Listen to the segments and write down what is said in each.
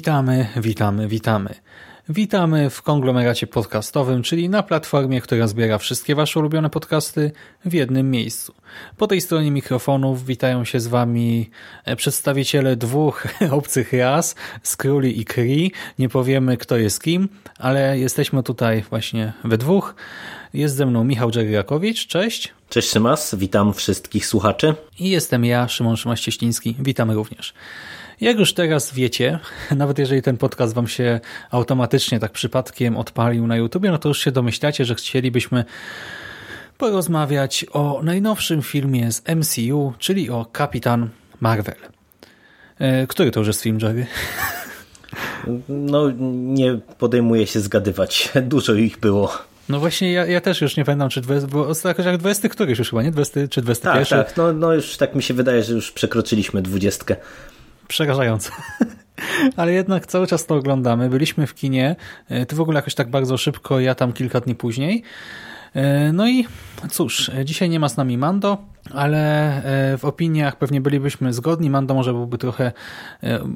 Witamy, witamy, witamy. Witamy w konglomeracie podcastowym, czyli na platformie, która zbiera wszystkie Wasze ulubione podcasty w jednym miejscu. Po tej stronie mikrofonów witają się z Wami przedstawiciele dwóch obcych ras, Skróli i Kri. Nie powiemy, kto jest kim, ale jesteśmy tutaj właśnie we dwóch. Jest ze mną Michał Dżeryrakowicz, cześć. Cześć Szymas, witam wszystkich słuchaczy. I jestem ja, Szymon Szymaś-Cieśliński. Witamy również. Jak już teraz wiecie, nawet jeżeli ten podcast wam się automatycznie tak przypadkiem odpalił na YouTubie, no to już się domyślacie, że chcielibyśmy porozmawiać o najnowszym filmie z MCU, czyli o Kapitan Marvel. E, który to już jest film, Jerry? No, nie podejmuję się zgadywać. Dużo ich było. No właśnie, ja, ja też już nie pamiętam, czy 20, bo jakoś jak 20 któryś już chyba, nie? 20 czy 21? Tak, tak. No, no już tak mi się wydaje, że już przekroczyliśmy dwudziestkę przerażające. Ale jednak cały czas to oglądamy. Byliśmy w kinie, e, ty w ogóle jakoś tak bardzo szybko, ja tam kilka dni później. E, no i cóż, dzisiaj nie ma z nami Mando, ale e, w opiniach pewnie bylibyśmy zgodni. Mando może byłby trochę,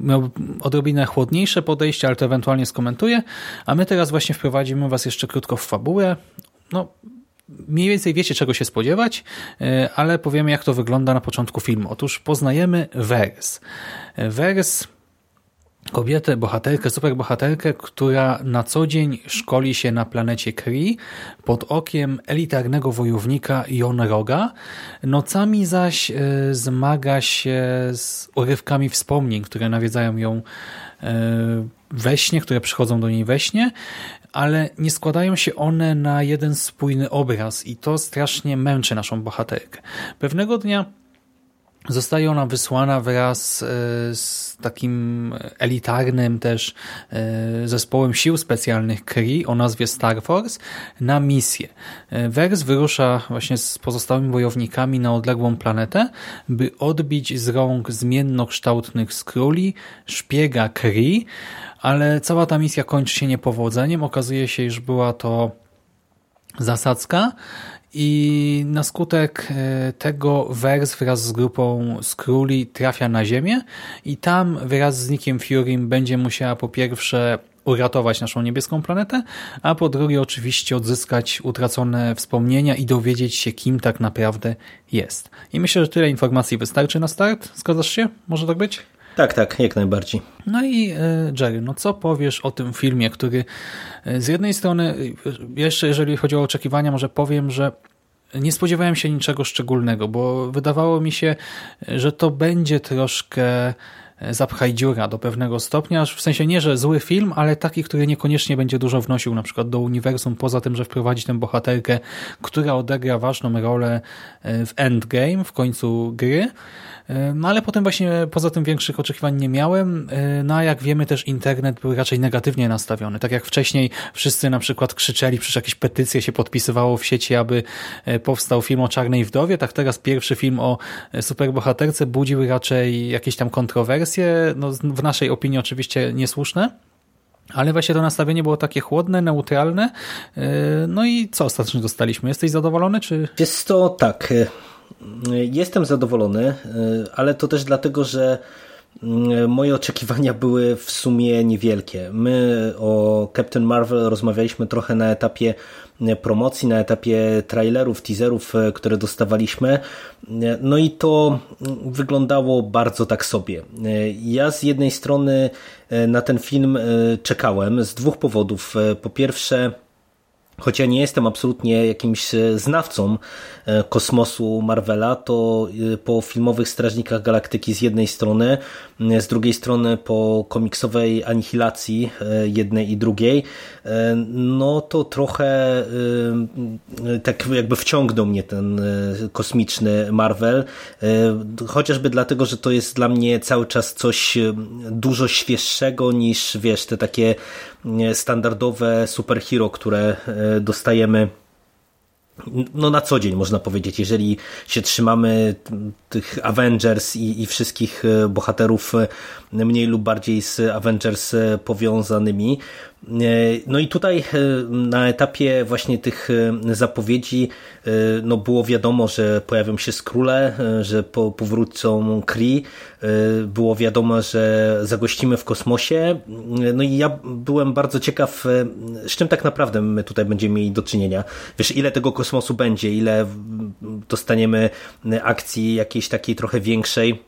miał odrobinę chłodniejsze podejście, ale to ewentualnie skomentuje. A my teraz właśnie wprowadzimy Was jeszcze krótko w fabułę. No, mniej więcej wiecie, czego się spodziewać, ale powiemy, jak to wygląda na początku filmu. Otóż poznajemy Vers. Vers kobietę, bohaterkę, superbohaterkę, która na co dzień szkoli się na planecie Kree pod okiem elitarnego wojownika Jon Roga. Nocami zaś zmaga się z urywkami wspomnień, które nawiedzają ją we śnie, które przychodzą do niej we śnie, ale nie składają się one na jeden spójny obraz i to strasznie męczy naszą bohaterkę. Pewnego dnia Zostaje ona wysłana wraz e, z takim elitarnym też e, zespołem sił specjalnych Kree o nazwie Star Force na misję. E, Vers wyrusza właśnie z pozostałymi wojownikami na odległą planetę, by odbić z rąk zmiennokształtnych skróli szpiega Kree, ale cała ta misja kończy się niepowodzeniem. Okazuje się, iż była to zasadzka, i na skutek e, tego Wers wraz z grupą Skrulli trafia na Ziemię i tam wraz z Nickiem Furym będzie musiała po pierwsze uratować naszą niebieską planetę, a po drugie oczywiście odzyskać utracone wspomnienia i dowiedzieć się, kim tak naprawdę jest. I myślę, że tyle informacji wystarczy na start. Zgadzasz się? Może tak być? Tak, tak, jak najbardziej. No i e, Jerry, no co powiesz o tym filmie, który e, z jednej strony, e, jeszcze jeżeli chodzi o oczekiwania, może powiem, że nie spodziewałem się niczego szczególnego, bo wydawało mi się, że to będzie troszkę zapchaj dziura do pewnego stopnia, w sensie nie, że zły film, ale taki, który niekoniecznie będzie dużo wnosił na przykład do uniwersum, poza tym, że wprowadzi tę bohaterkę, która odegra ważną rolę w endgame, w końcu gry, no ale potem właśnie poza tym większych oczekiwań nie miałem. No a jak wiemy też internet był raczej negatywnie nastawiony. Tak jak wcześniej wszyscy na przykład krzyczeli, przecież jakieś petycje się podpisywało w sieci, aby e, powstał film o Czarnej Wdowie, tak teraz pierwszy film o e, superbohaterce budził raczej jakieś tam kontrowersje, no w naszej opinii oczywiście niesłuszne. Ale właśnie to nastawienie było takie chłodne, neutralne. E, no i co ostatecznie dostaliśmy? Jesteś zadowolony? czy? Jest to tak. Jestem zadowolony, e, ale to też dlatego, że mm, moje oczekiwania były w sumie niewielkie. My o Captain Marvel rozmawialiśmy trochę na etapie e, promocji, na etapie trailerów, teaserów, które dostawaliśmy. No i to mm, wyglądało bardzo tak sobie. Ja z jednej strony na ten film czekałem z dwóch powodów. Po pierwsze, choć ja nie jestem absolutnie jakimś e, znawcą e, kosmosu Marvela, to e, po filmowych Strażnikach Galaktyki z jednej strony, z drugiej strony po komiksowej anihilacji jednej i drugiej, no to trochę tak jakby wciągnął mnie ten kosmiczny Marvel, chociażby dlatego, że to jest dla mnie cały czas coś dużo świeższego niż wiesz, te takie standardowe superhero, które dostajemy no na co dzień można powiedzieć, jeżeli się trzymamy tych Avengers i, i wszystkich bohaterów mniej lub bardziej z Avengers powiązanymi, E, no i tutaj e, na etapie właśnie tych e, zapowiedzi no było wiadomo, że pojawią się skróle, że powrócą Kree, było wiadomo, że zagościmy w kosmosie. No i ja byłem bardzo ciekaw, z czym tak naprawdę my tutaj będziemy mieli do czynienia. Wiesz, ile tego kosmosu będzie, ile dostaniemy akcji jakiejś takiej trochę większej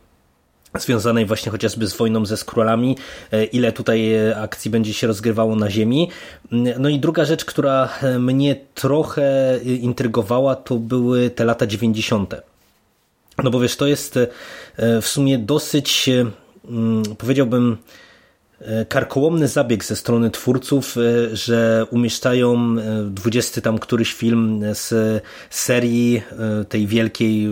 związanej właśnie chociażby z wojną ze skrólami, e, ile tutaj e, akcji będzie się rozgrywało na Ziemi. Mm, no i druga rzecz, która e, mnie trochę intrygowała, to były te lata 90. No bo wiesz, to jest w sumie dosyć, mm, powiedziałbym, karkołomny zabieg ze strony twórców, e, że umieszczają 20 e, tam któryś film z serii tej wielkiej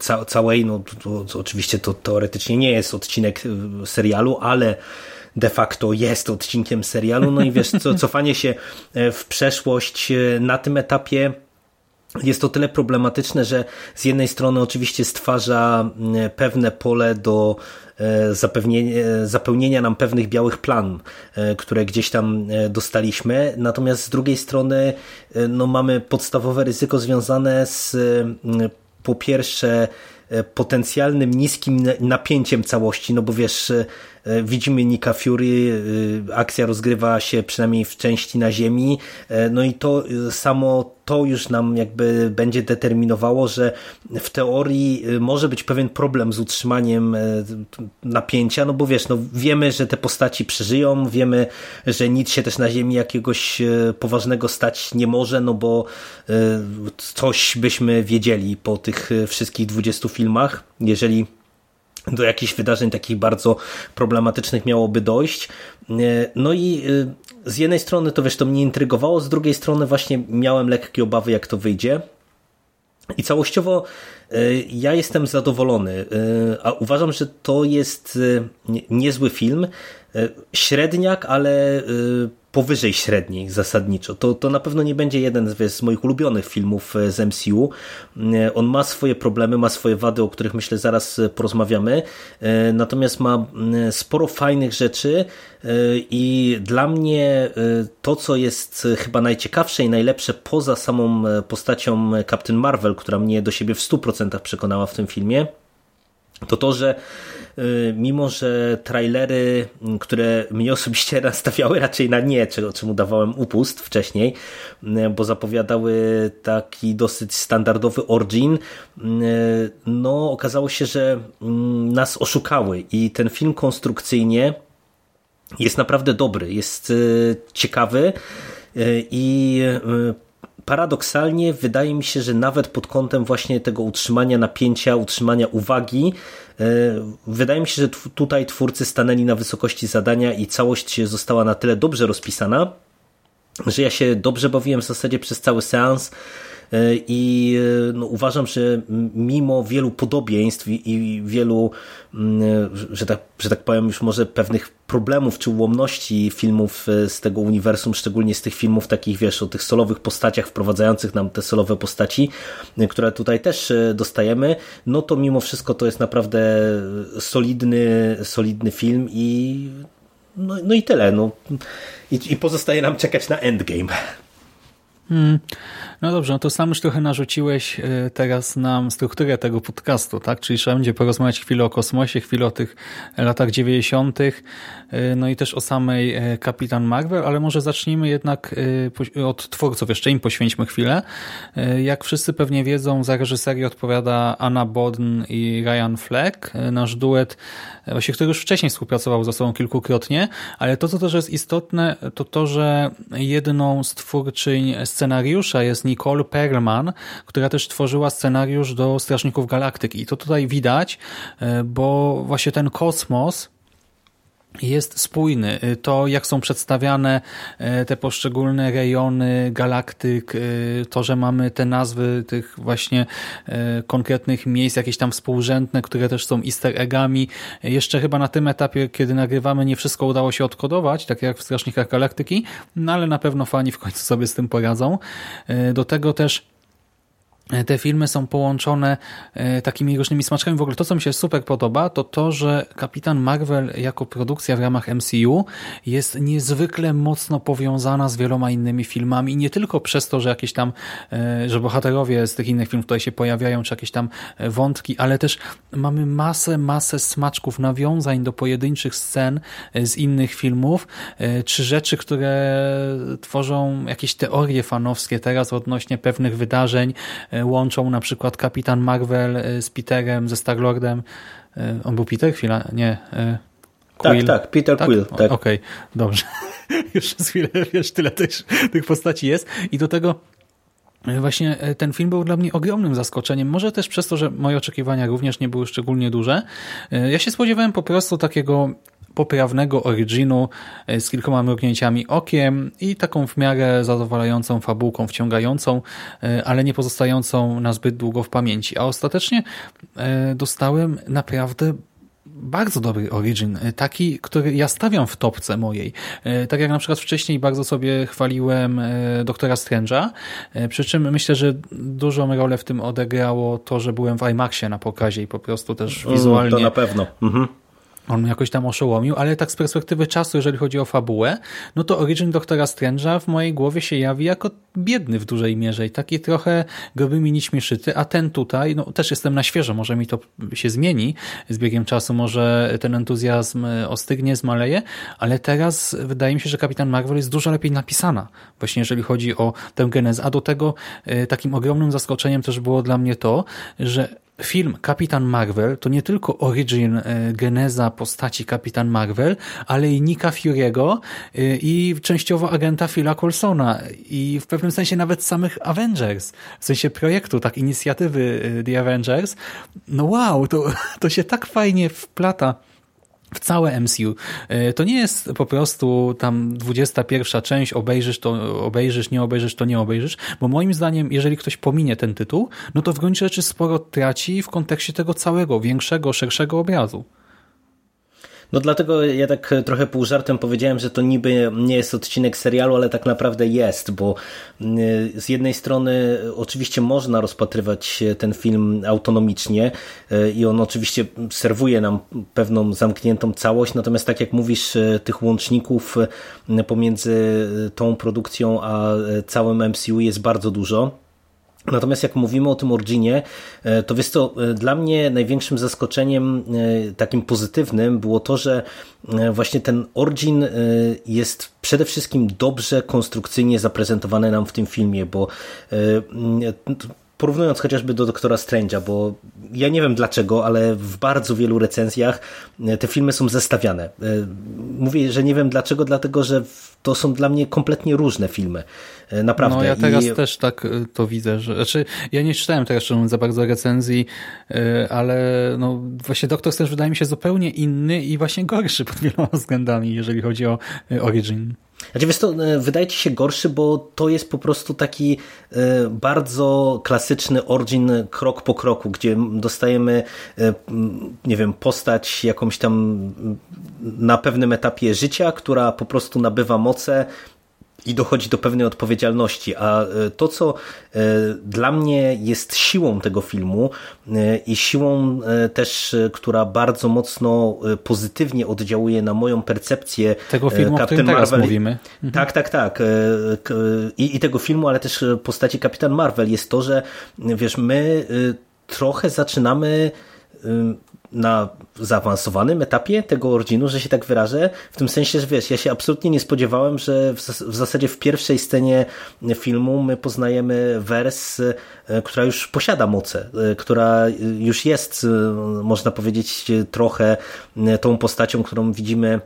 ca całej, no to, to, oczywiście to teoretycznie nie jest odcinek serialu, ale de facto jest odcinkiem serialu, no i wiesz, co, cofanie się w przeszłość na tym etapie jest to tyle problematyczne, że z jednej strony oczywiście stwarza pewne pole do E, zapełnienia nam pewnych białych plan, e, które gdzieś tam e, dostaliśmy. Natomiast z drugiej strony no, mamy podstawowe ryzyko związane z po pierwsze potencjalnym niskim napięciem całości, no bo wiesz, E, widzimy Nika Fury, e, akcja rozgrywa się przynajmniej w części na ziemi, e, no i to samo to już nam jakby będzie determinowało, że w teorii może być pewien problem z utrzymaniem napięcia, no bo wiesz, no wiemy, że te postaci przeżyją, wiemy, że nic się też na ziemi jakiegoś poważnego stać nie może, no bo coś byśmy wiedzieli po tych wszystkich 20 filmach, jeżeli do jakichś wydarzeń takich bardzo problematycznych miałoby dojść. E, no i e, z jednej strony to wiesz, to mnie intrygowało, z drugiej strony właśnie miałem lekkie obawy, jak to wyjdzie. I całościowo e, ja jestem zadowolony, a uważam, że to jest niezły film. Średniak, ale powyżej średniej zasadniczo. To, to na pewno nie będzie jeden z, z moich ulubionych filmów e, z MCU. E, on ma swoje problemy, ma swoje wady, o których myślę zaraz e, porozmawiamy. Natomiast ma sporo fajnych rzeczy i dla mnie to, co jest chyba najciekawsze i najlepsze poza samą postacią Captain Marvel, która mnie do siebie w 100% przekonała w tym filmie, to to, że Y, mimo że trailery, które mnie osobiście nastawiały raczej na nie, czemu dawałem upust wcześniej, y, bo zapowiadały taki dosyć standardowy origin, y, no okazało się, że mm, nas oszukały i ten film konstrukcyjnie jest naprawdę dobry, jest ciekawy i paradoksalnie wydaje mi się, że nawet pod kątem właśnie tego utrzymania napięcia, utrzymania uwagi, e, wydaje mi się, że tutaj twórcy stanęli na wysokości zadania i całość została na tyle dobrze rozpisana, że ja się dobrze bawiłem w zasadzie przez cały seans I e, no, uważam, że mimo wielu podobieństw i wielu, że tak, że tak powiem, już może pewnych problemów czy ułomności filmów e, z tego uniwersum, szczególnie z tych filmów takich, wiesz, o tych solowych postaciach wprowadzających nam te solowe postaci, które tutaj też dostajemy, no to mimo wszystko to jest naprawdę solidny, solidny film i no, no i tyle. No. I, I pozostaje nam czekać na Endgame. Hmm. No dobrze, no to sam już trochę narzuciłeś e, teraz nam strukturę tego podcastu, tak? Czyli trzeba będzie porozmawiać chwilę o kosmosie, chwilę o tych latach 90., e, no i też o samej e, Kapitan Marvel, ale może zacznijmy jednak od twórców, jeszcze im poświęćmy chwilę. Jak wszyscy pewnie wiedzą, za reżyserię odpowiada Anna Bodn i Ryan Fleck, nasz duet, właśnie który już wcześniej współpracował ze sobą kilkukrotnie, ale to, co też jest istotne, to to, że jedną z twórczyń scenariusza jest Nicole Perlman, która też tworzyła scenariusz do Strażników Galaktyki. I to tutaj widać, e, bo właśnie ten kosmos jest spójny. Y, to, jak są przedstawiane y, te poszczególne rejony galaktyk, y, to, że mamy te nazwy tych właśnie konkretnych miejsc, jakieś tam współrzędne, które też są easter eggami. Jeszcze chyba na tym etapie, kiedy nagrywamy, nie wszystko udało się odkodować, tak jak w Strażnikach Galaktyki, no ale na pewno fani w końcu sobie z tym poradzą. Do tego też te filmy są połączone e, takimi różnymi smaczkami. W ogóle to, co mi się super podoba, to to, że Kapitan Marvel jako produkcja w ramach MCU jest niezwykle mocno powiązana z wieloma innymi filmami nie tylko przez to, że jakieś tam, e, że bohaterowie z tych innych filmów tutaj się pojawiają, czy jakieś tam e, wątki, ale też mamy masę, masę smaczków, nawiązań do pojedynczych scen z innych filmów, czy rzeczy, które tworzą jakieś teorie fanowskie teraz odnośnie pewnych wydarzeń, E, łączą na przykład Kapitan Marvel e, z Peterem, ze Starlordem. E, on był Peter? Chwila, nie. Quill. Tak, tak, Peter tak? Quill. Tak. Okej, okay, dobrze. Już przez chwilę, wiesz, tyle też tych postaci jest. I do tego Właśnie ten film był dla mnie ogromnym zaskoczeniem. Może też przez to, że moje oczekiwania również nie były szczególnie duże. Ja się spodziewałem po prostu takiego poprawnego originu e, z kilkoma mrugnięciami okiem i taką w miarę zadowalającą fabułką, wciągającą, e, ale nie pozostającą na zbyt długo w pamięci. A ostatecznie e, dostałem naprawdę bardzo dobry origin, taki, który ja stawiam w topce mojej. Tak jak na przykład wcześniej bardzo sobie chwaliłem Doktora Strange'a, przy czym myślę, że dużą rolę w tym odegrało to, że byłem w IMAXie na pokazie i po prostu też mm, wizualnie... To na pewno. Mhm on jakoś tam oszołomił, ale tak z perspektywy czasu, jeżeli chodzi o fabułę, no to Origin Doktora Strange'a w mojej głowie się jawi jako biedny w dużej mierze i taki trochę grubymi nićmi szyty, a ten tutaj, no też jestem na świeżo, może mi to się zmieni z biegiem czasu, może ten entuzjazm ostygnie, zmaleje, ale teraz wydaje mi się, że Kapitan Marvel jest dużo lepiej napisana, właśnie jeżeli chodzi o tę genezę, a do tego e, takim ogromnym zaskoczeniem też było dla mnie to, że film Kapitan Marvel to nie tylko origin, e, geneza postaci Kapitan Marvel, ale i Nika Fury'ego e, i częściowo agenta Phila Coulsona i w pewnym sensie nawet samych Avengers, w sensie projektu, tak, inicjatywy e, The Avengers. No wow, to, to się tak fajnie wplata w całe MCU. E, to nie jest po prostu tam 21 część, obejrzysz to obejrzysz, nie obejrzysz to nie obejrzysz, bo moim zdaniem, jeżeli ktoś pominie ten tytuł, no to w gruncie rzeczy sporo traci w kontekście tego całego, większego, szerszego obrazu. No dlatego ja tak trochę pół żartem powiedziałem, że to niby nie jest odcinek serialu, ale tak naprawdę jest, bo y, z jednej strony oczywiście można rozpatrywać ten film autonomicznie i on oczywiście serwuje nam pewną zamkniętą całość, natomiast tak jak mówisz, tych łączników pomiędzy tą produkcją a całym MCU jest bardzo dużo. Natomiast jak mówimy o tym Originie, e, to wiesz co, e, dla mnie największym zaskoczeniem e, takim pozytywnym było to, że właśnie ten Origin jest przede wszystkim dobrze konstrukcyjnie zaprezentowany nam w tym filmie, bo porównując chociażby do Doktora Strange'a, bo ja nie wiem dlaczego, ale w bardzo wielu recenzjach te filmy są zestawiane. Mówię, że nie wiem dlaczego, dlatego że to są dla mnie kompletnie różne filmy. E, naprawdę. No ja teraz I... też tak e, to widzę, że znaczy ja nie czytałem teraz za bardzo recenzji, e, ale no właśnie Doktor też wydaje mi się zupełnie inny i właśnie gorszy pod wieloma względami, jeżeli chodzi o Origin. Znaczy, wiesz to, wydaje ci się gorszy, bo to jest po prostu taki bardzo klasyczny origin krok po kroku, gdzie dostajemy, nie wiem, postać jakąś tam na pewnym etapie życia, która po prostu nabywa moce i dochodzi do pewnej odpowiedzialności. A e, to, co e, dla mnie jest siłą tego filmu e, i siłą też, która bardzo mocno pozytywnie oddziałuje na moją percepcję tego filmu, Captain o którym Marvel. teraz mówimy. Mhm. Tak, tak, tak. I, I tego filmu, ale też postaci Kapitan Marvel jest to, że wiesz, my trochę zaczynamy na zaawansowanym etapie tego originu, że się tak wyrażę, w tym sensie, że wiesz, ja się absolutnie nie spodziewałem, że w, zasadzie w pierwszej scenie filmu my poznajemy wers, e, która już posiada moce, e, która już jest, e, można powiedzieć, trochę tą postacią, którą widzimy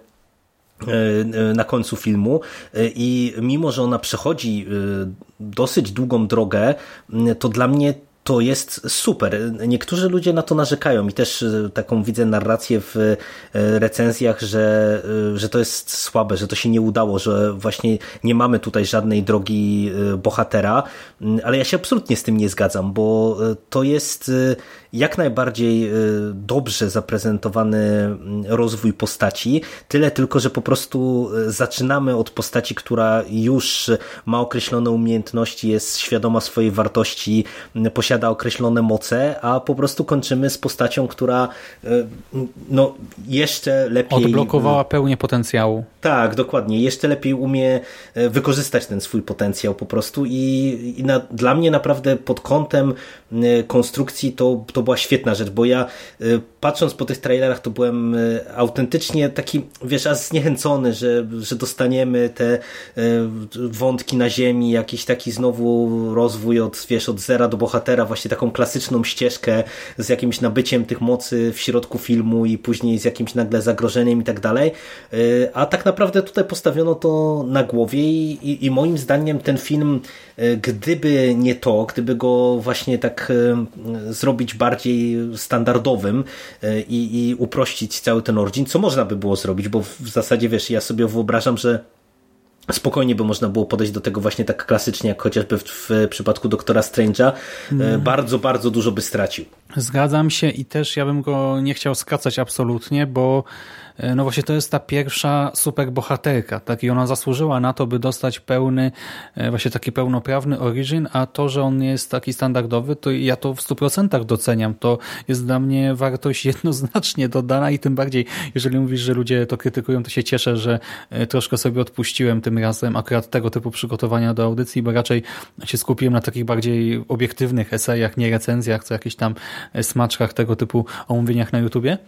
na końcu filmu. I mimo, że ona przechodzi dosyć długą drogę, to dla mnie to jest super. Niektórzy ludzie na to narzekają i też e, taką widzę narrację w e, recenzjach, że, e, że to jest słabe, że to się nie udało, że właśnie nie mamy tutaj żadnej drogi bohatera, mm, ale ja się absolutnie z tym nie zgadzam, bo to jest jak najbardziej dobrze zaprezentowany mm, rozwój postaci, tyle tylko, że po prostu zaczynamy od postaci, która już ma określone umiejętności, jest świadoma swojej wartości, posiada posiada określone moce, a po prostu kończymy z postacią, która e, no, jeszcze lepiej... Odblokowała pełnię potencjału. Tak, dokładnie. Jeszcze lepiej umie wykorzystać ten swój potencjał po prostu i, i na, dla mnie naprawdę pod kątem konstrukcji to, to była świetna rzecz, bo ja patrząc po tych trailerach to byłem autentycznie taki, wiesz, aż zniechęcony, że, że dostaniemy te wątki na ziemi, jakiś taki znowu rozwój od, wiesz, od zera do bohatera, właśnie taką klasyczną ścieżkę z jakimś nabyciem tych mocy w środku filmu i później z jakimś nagle zagrożeniem i tak dalej. Y, a tak naprawdę tutaj postawiono to na głowie i, i, moim zdaniem ten film, y, gdyby nie to, gdyby go właśnie tak y, zrobić bardziej standardowym i, i uprościć cały ten origin, co można by było zrobić, bo w zasadzie wiesz, ja sobie wyobrażam, że spokojnie by można było podejść do tego właśnie tak klasycznie, jak chociażby w, w przypadku doktora Strange'a. Mm. Bardzo, bardzo dużo by stracił. Zgadzam się i też ja bym go nie chciał skracać absolutnie, bo E, no właśnie to jest ta pierwsza superbohaterka, tak? I ona zasłużyła na to, by dostać pełny, e, właśnie taki pełnoprawny origin, a to, że on jest taki standardowy, to ja to w 100% doceniam. To jest dla mnie wartość jednoznacznie dodana i tym bardziej, jeżeli mówisz, że ludzie to krytykują, to się cieszę, że e, troszkę sobie odpuściłem tym razem akurat tego typu przygotowania do audycji, bo raczej się skupiłem na takich bardziej obiektywnych esejach, nie recenzjach, co jakichś tam smaczkach tego typu omówieniach na YouTubie.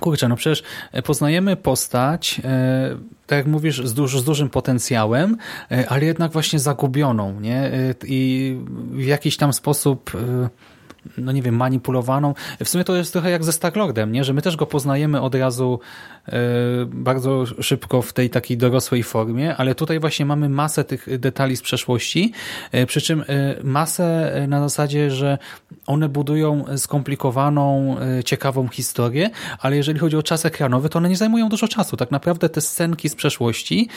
Kurczę, no przecież e, poznajemy postać, e, tak jak mówisz, z, z dużym potencjałem, e, ale jednak właśnie zagubioną, nie? I w jakiś tam sposób no nie wiem, manipulowaną. W sumie to jest trochę jak ze Starlordem, nie? że my też go poznajemy od razu e, bardzo szybko w tej takiej dorosłej formie, ale tutaj właśnie mamy masę tych detali z przeszłości, e, przy czym e, masę na zasadzie, że one budują skomplikowaną, ciekawą historię, ale jeżeli chodzi o czas ekranowy, to one nie zajmują dużo czasu. Tak naprawdę te scenki z przeszłości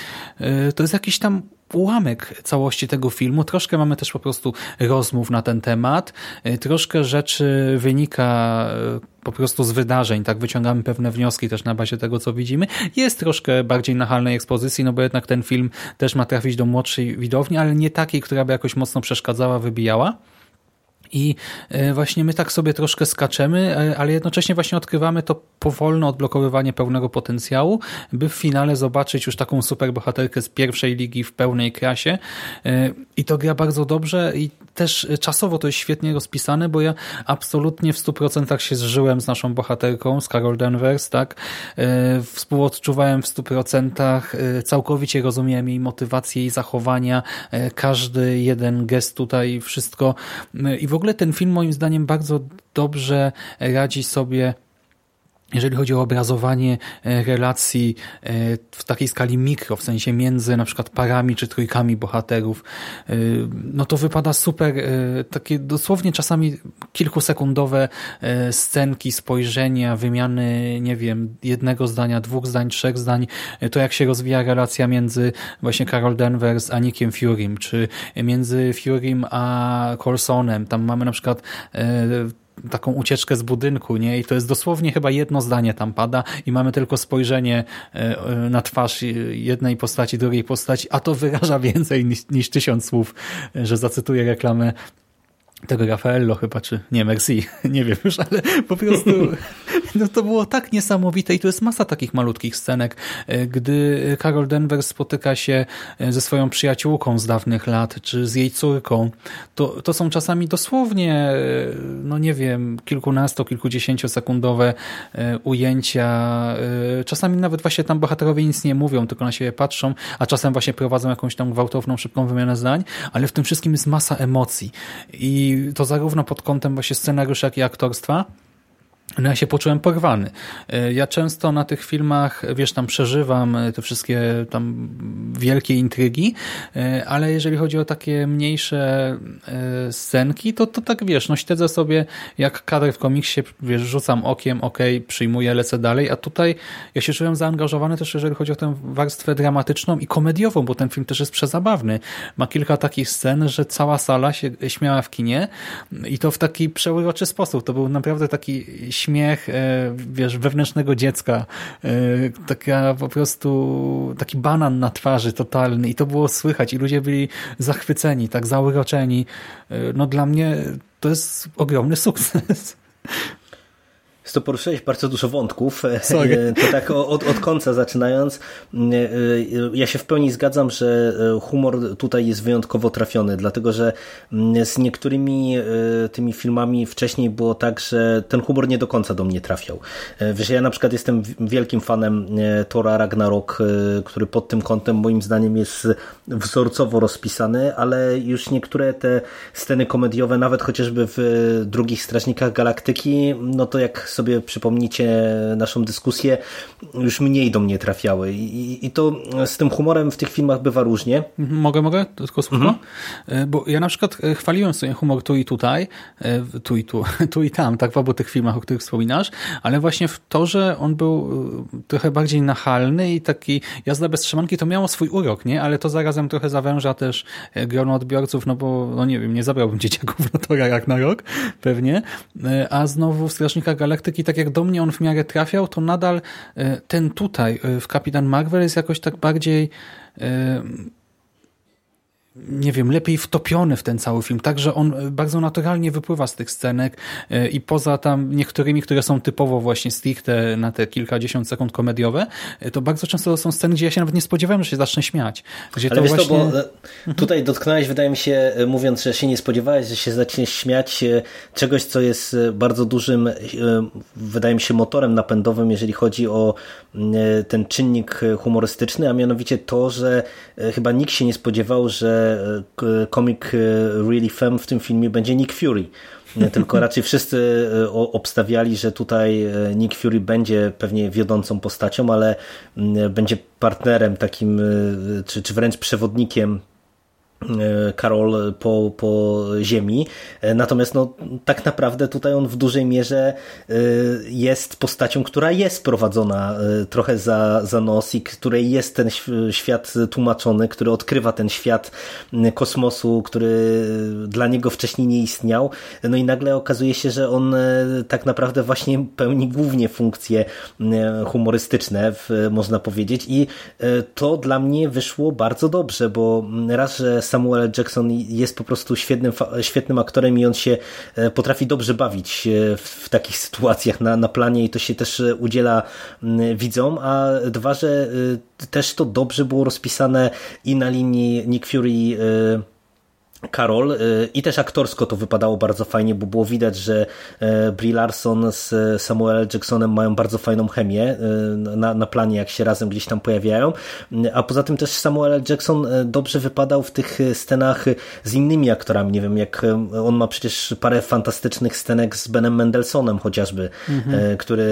to jest jakiś tam ułamek całości tego filmu. Troszkę mamy też po prostu rozmów na ten temat. E, troszkę rzeczy wynika e, po prostu z wydarzeń, tak wyciągamy pewne wnioski też na bazie tego, co widzimy. Jest troszkę bardziej nachalnej ekspozycji, no bo jednak ten film też ma trafić do młodszej widowni, ale nie takiej, która by jakoś mocno przeszkadzała, wybijała. I e, właśnie my tak sobie troszkę skaczemy, e, ale jednocześnie właśnie odkrywamy to powolne odblokowywanie pełnego potencjału, by w finale zobaczyć już taką super bohaterkę z pierwszej ligi w pełnej krasie. E, I to gra bardzo dobrze i też czasowo to jest świetnie rozpisane, bo ja absolutnie w 100% się zżyłem z naszą bohaterką, z Carol Danvers, tak? Współodczuwałem w 100%, całkowicie rozumiem jej motywację i zachowania, każdy jeden gest tutaj, wszystko i w ogóle ten film moim zdaniem bardzo dobrze radzi sobie jeżeli chodzi o obrazowanie e, relacji e, w takiej skali mikro, w sensie między na przykład parami czy trójkami bohaterów, e, no to wypada super, takie dosłownie czasami kilkusekundowe scenki, spojrzenia, wymiany, nie wiem, jednego zdania, dwóch zdań, trzech zdań, to jak się rozwija relacja między właśnie Carol Danvers a Nickiem Furym, czy między Furym a Colsonem. Tam mamy na przykład taką ucieczkę z budynku, nie? I to jest dosłownie chyba jedno zdanie tam pada i mamy tylko spojrzenie na twarz jednej postaci, drugiej postaci, a to wyraża więcej niż, niż tysiąc słów, że zacytuję reklamę tego Raffaello chyba, czy nie, Merci, nie wiem już, ale po prostu no to było tak niesamowite i to jest masa takich malutkich scenek, e, gdy Carol Denver spotyka się e, ze swoją przyjaciółką z dawnych lat, czy z jej córką, to, to są czasami dosłownie, e, no nie wiem, kilkunasto, kilkudziesięciosekundowe ujęcia, czasami nawet właśnie tam bohaterowie nic nie mówią, tylko na siebie patrzą, a czasem właśnie prowadzą jakąś tam gwałtowną, szybką wymianę zdań, ale w tym wszystkim jest masa emocji. I to zarówno pod kątem właśnie scenariusza, jak i aktorstwa, no ja się poczułem porwany. E, ja często na tych filmach, wiesz, tam przeżywam e, te wszystkie tam wielkie intrygi, e, ale jeżeli chodzi o takie mniejsze scenki, to, to tak, wiesz, no śledzę sobie jak kadr w komiksie, wiesz, rzucam okiem, ok, przyjmuję, lecę dalej, a tutaj ja się czułem zaangażowany też, jeżeli chodzi o tę warstwę dramatyczną i komediową, bo ten film też jest przezabawny. Ma kilka takich scen, że cała sala się śmiała w kinie i to w taki przeuroczy sposób. To był naprawdę taki śmiech, e, wiesz, wewnętrznego dziecka. E, taka po prostu, taki banan na twarzy totalny i to było słychać i ludzie byli zachwyceni, tak zauroczeni. E, no dla mnie to jest ogromny sukces. To poruszyłeś bardzo dużo wątków. Sorry. To tak od, od końca zaczynając. Ja się w pełni zgadzam, że humor tutaj jest wyjątkowo trafiony, dlatego że z niektórymi tymi filmami wcześniej było tak, że ten humor nie do końca do mnie trafiał. Wiesz, ja na przykład jestem wielkim fanem Tora Ragnarok, który pod tym kątem moim zdaniem jest wzorcowo rozpisany, ale już niektóre te sceny komediowe, nawet chociażby w drugich Strażnikach Galaktyki, no to jak sobie przypomnicie naszą dyskusję, już mniej do mnie trafiały. I, i to z tym humorem w tych filmach bywa różnie. Mhm, mogę, mogę? Tylko słówko? Mhm. Bo ja na przykład e, chwaliłem sobie humor tu i tutaj, e, tu i tu, tu i tam, tak w obu tych filmach, o których wspominasz, ale właśnie w to, że on był e, trochę bardziej nachalny i taki jazda bez trzymanki, to miało swój urok, nie? Ale to zarazem trochę zawęża też grono odbiorców, no bo, no nie wiem, nie zabrałbym dzieciaków na tora jak na rok, pewnie. A znowu w Strażnikach Galaktyki i tak jak do mnie on w miarę trafiał, to nadal e, ten tutaj e, w Kapitan Marvel jest jakoś tak bardziej e, nie wiem, lepiej wtopiony w ten cały film, tak, że on bardzo naturalnie wypływa z tych scenek i poza tam niektórymi, które są typowo właśnie stricte na te kilkadziesiąt sekund komediowe, to bardzo często to są sceny, gdzie ja się nawet nie spodziewałem, że się zacznę śmiać. Gdzie Ale to właśnie... to, bo tutaj dotknąłeś, wydaje mi się, mówiąc, że się nie spodziewałeś, że się zaczniesz śmiać czegoś, co jest bardzo dużym, wydaje mi się, motorem napędowym, jeżeli chodzi o ten czynnik humorystyczny, a mianowicie to, że chyba nikt się nie spodziewał, że komik Really Femme w tym filmie będzie Nick Fury. Tylko raczej wszyscy e, obstawiali, że tutaj e, Nick Fury będzie pewnie wiodącą postacią, ale będzie partnerem takim, e, czy, czy wręcz przewodnikiem Karol po, po ziemi. Natomiast no, tak naprawdę tutaj on w dużej mierze jest postacią, która jest prowadzona trochę za, za nos i której jest ten świat tłumaczony, który odkrywa ten świat kosmosu, który dla niego wcześniej nie istniał. No i nagle okazuje się, że on tak naprawdę właśnie pełni głównie funkcje humorystyczne, można powiedzieć. I to dla mnie wyszło bardzo dobrze, bo raz, że Samuel Jackson jest po prostu świetnym, świetnym aktorem i on się e, potrafi dobrze bawić e, w takich sytuacjach na, na planie i to się też e, udziela widzom, a dwa, że też to dobrze było rozpisane i na linii Nick Fury Karol y, i też aktorsko to wypadało bardzo fajnie, bo było widać, że y, Brie Larson z Samuel Jacksonem mają bardzo fajną chemię y, na, na planie, jak się razem gdzieś tam pojawiają, a poza tym też Samuel Jackson dobrze wypadał w tych scenach z innymi aktorami, nie wiem, jak on ma przecież parę fantastycznych scenek z Benem Mendelsonem chociażby, mhm. który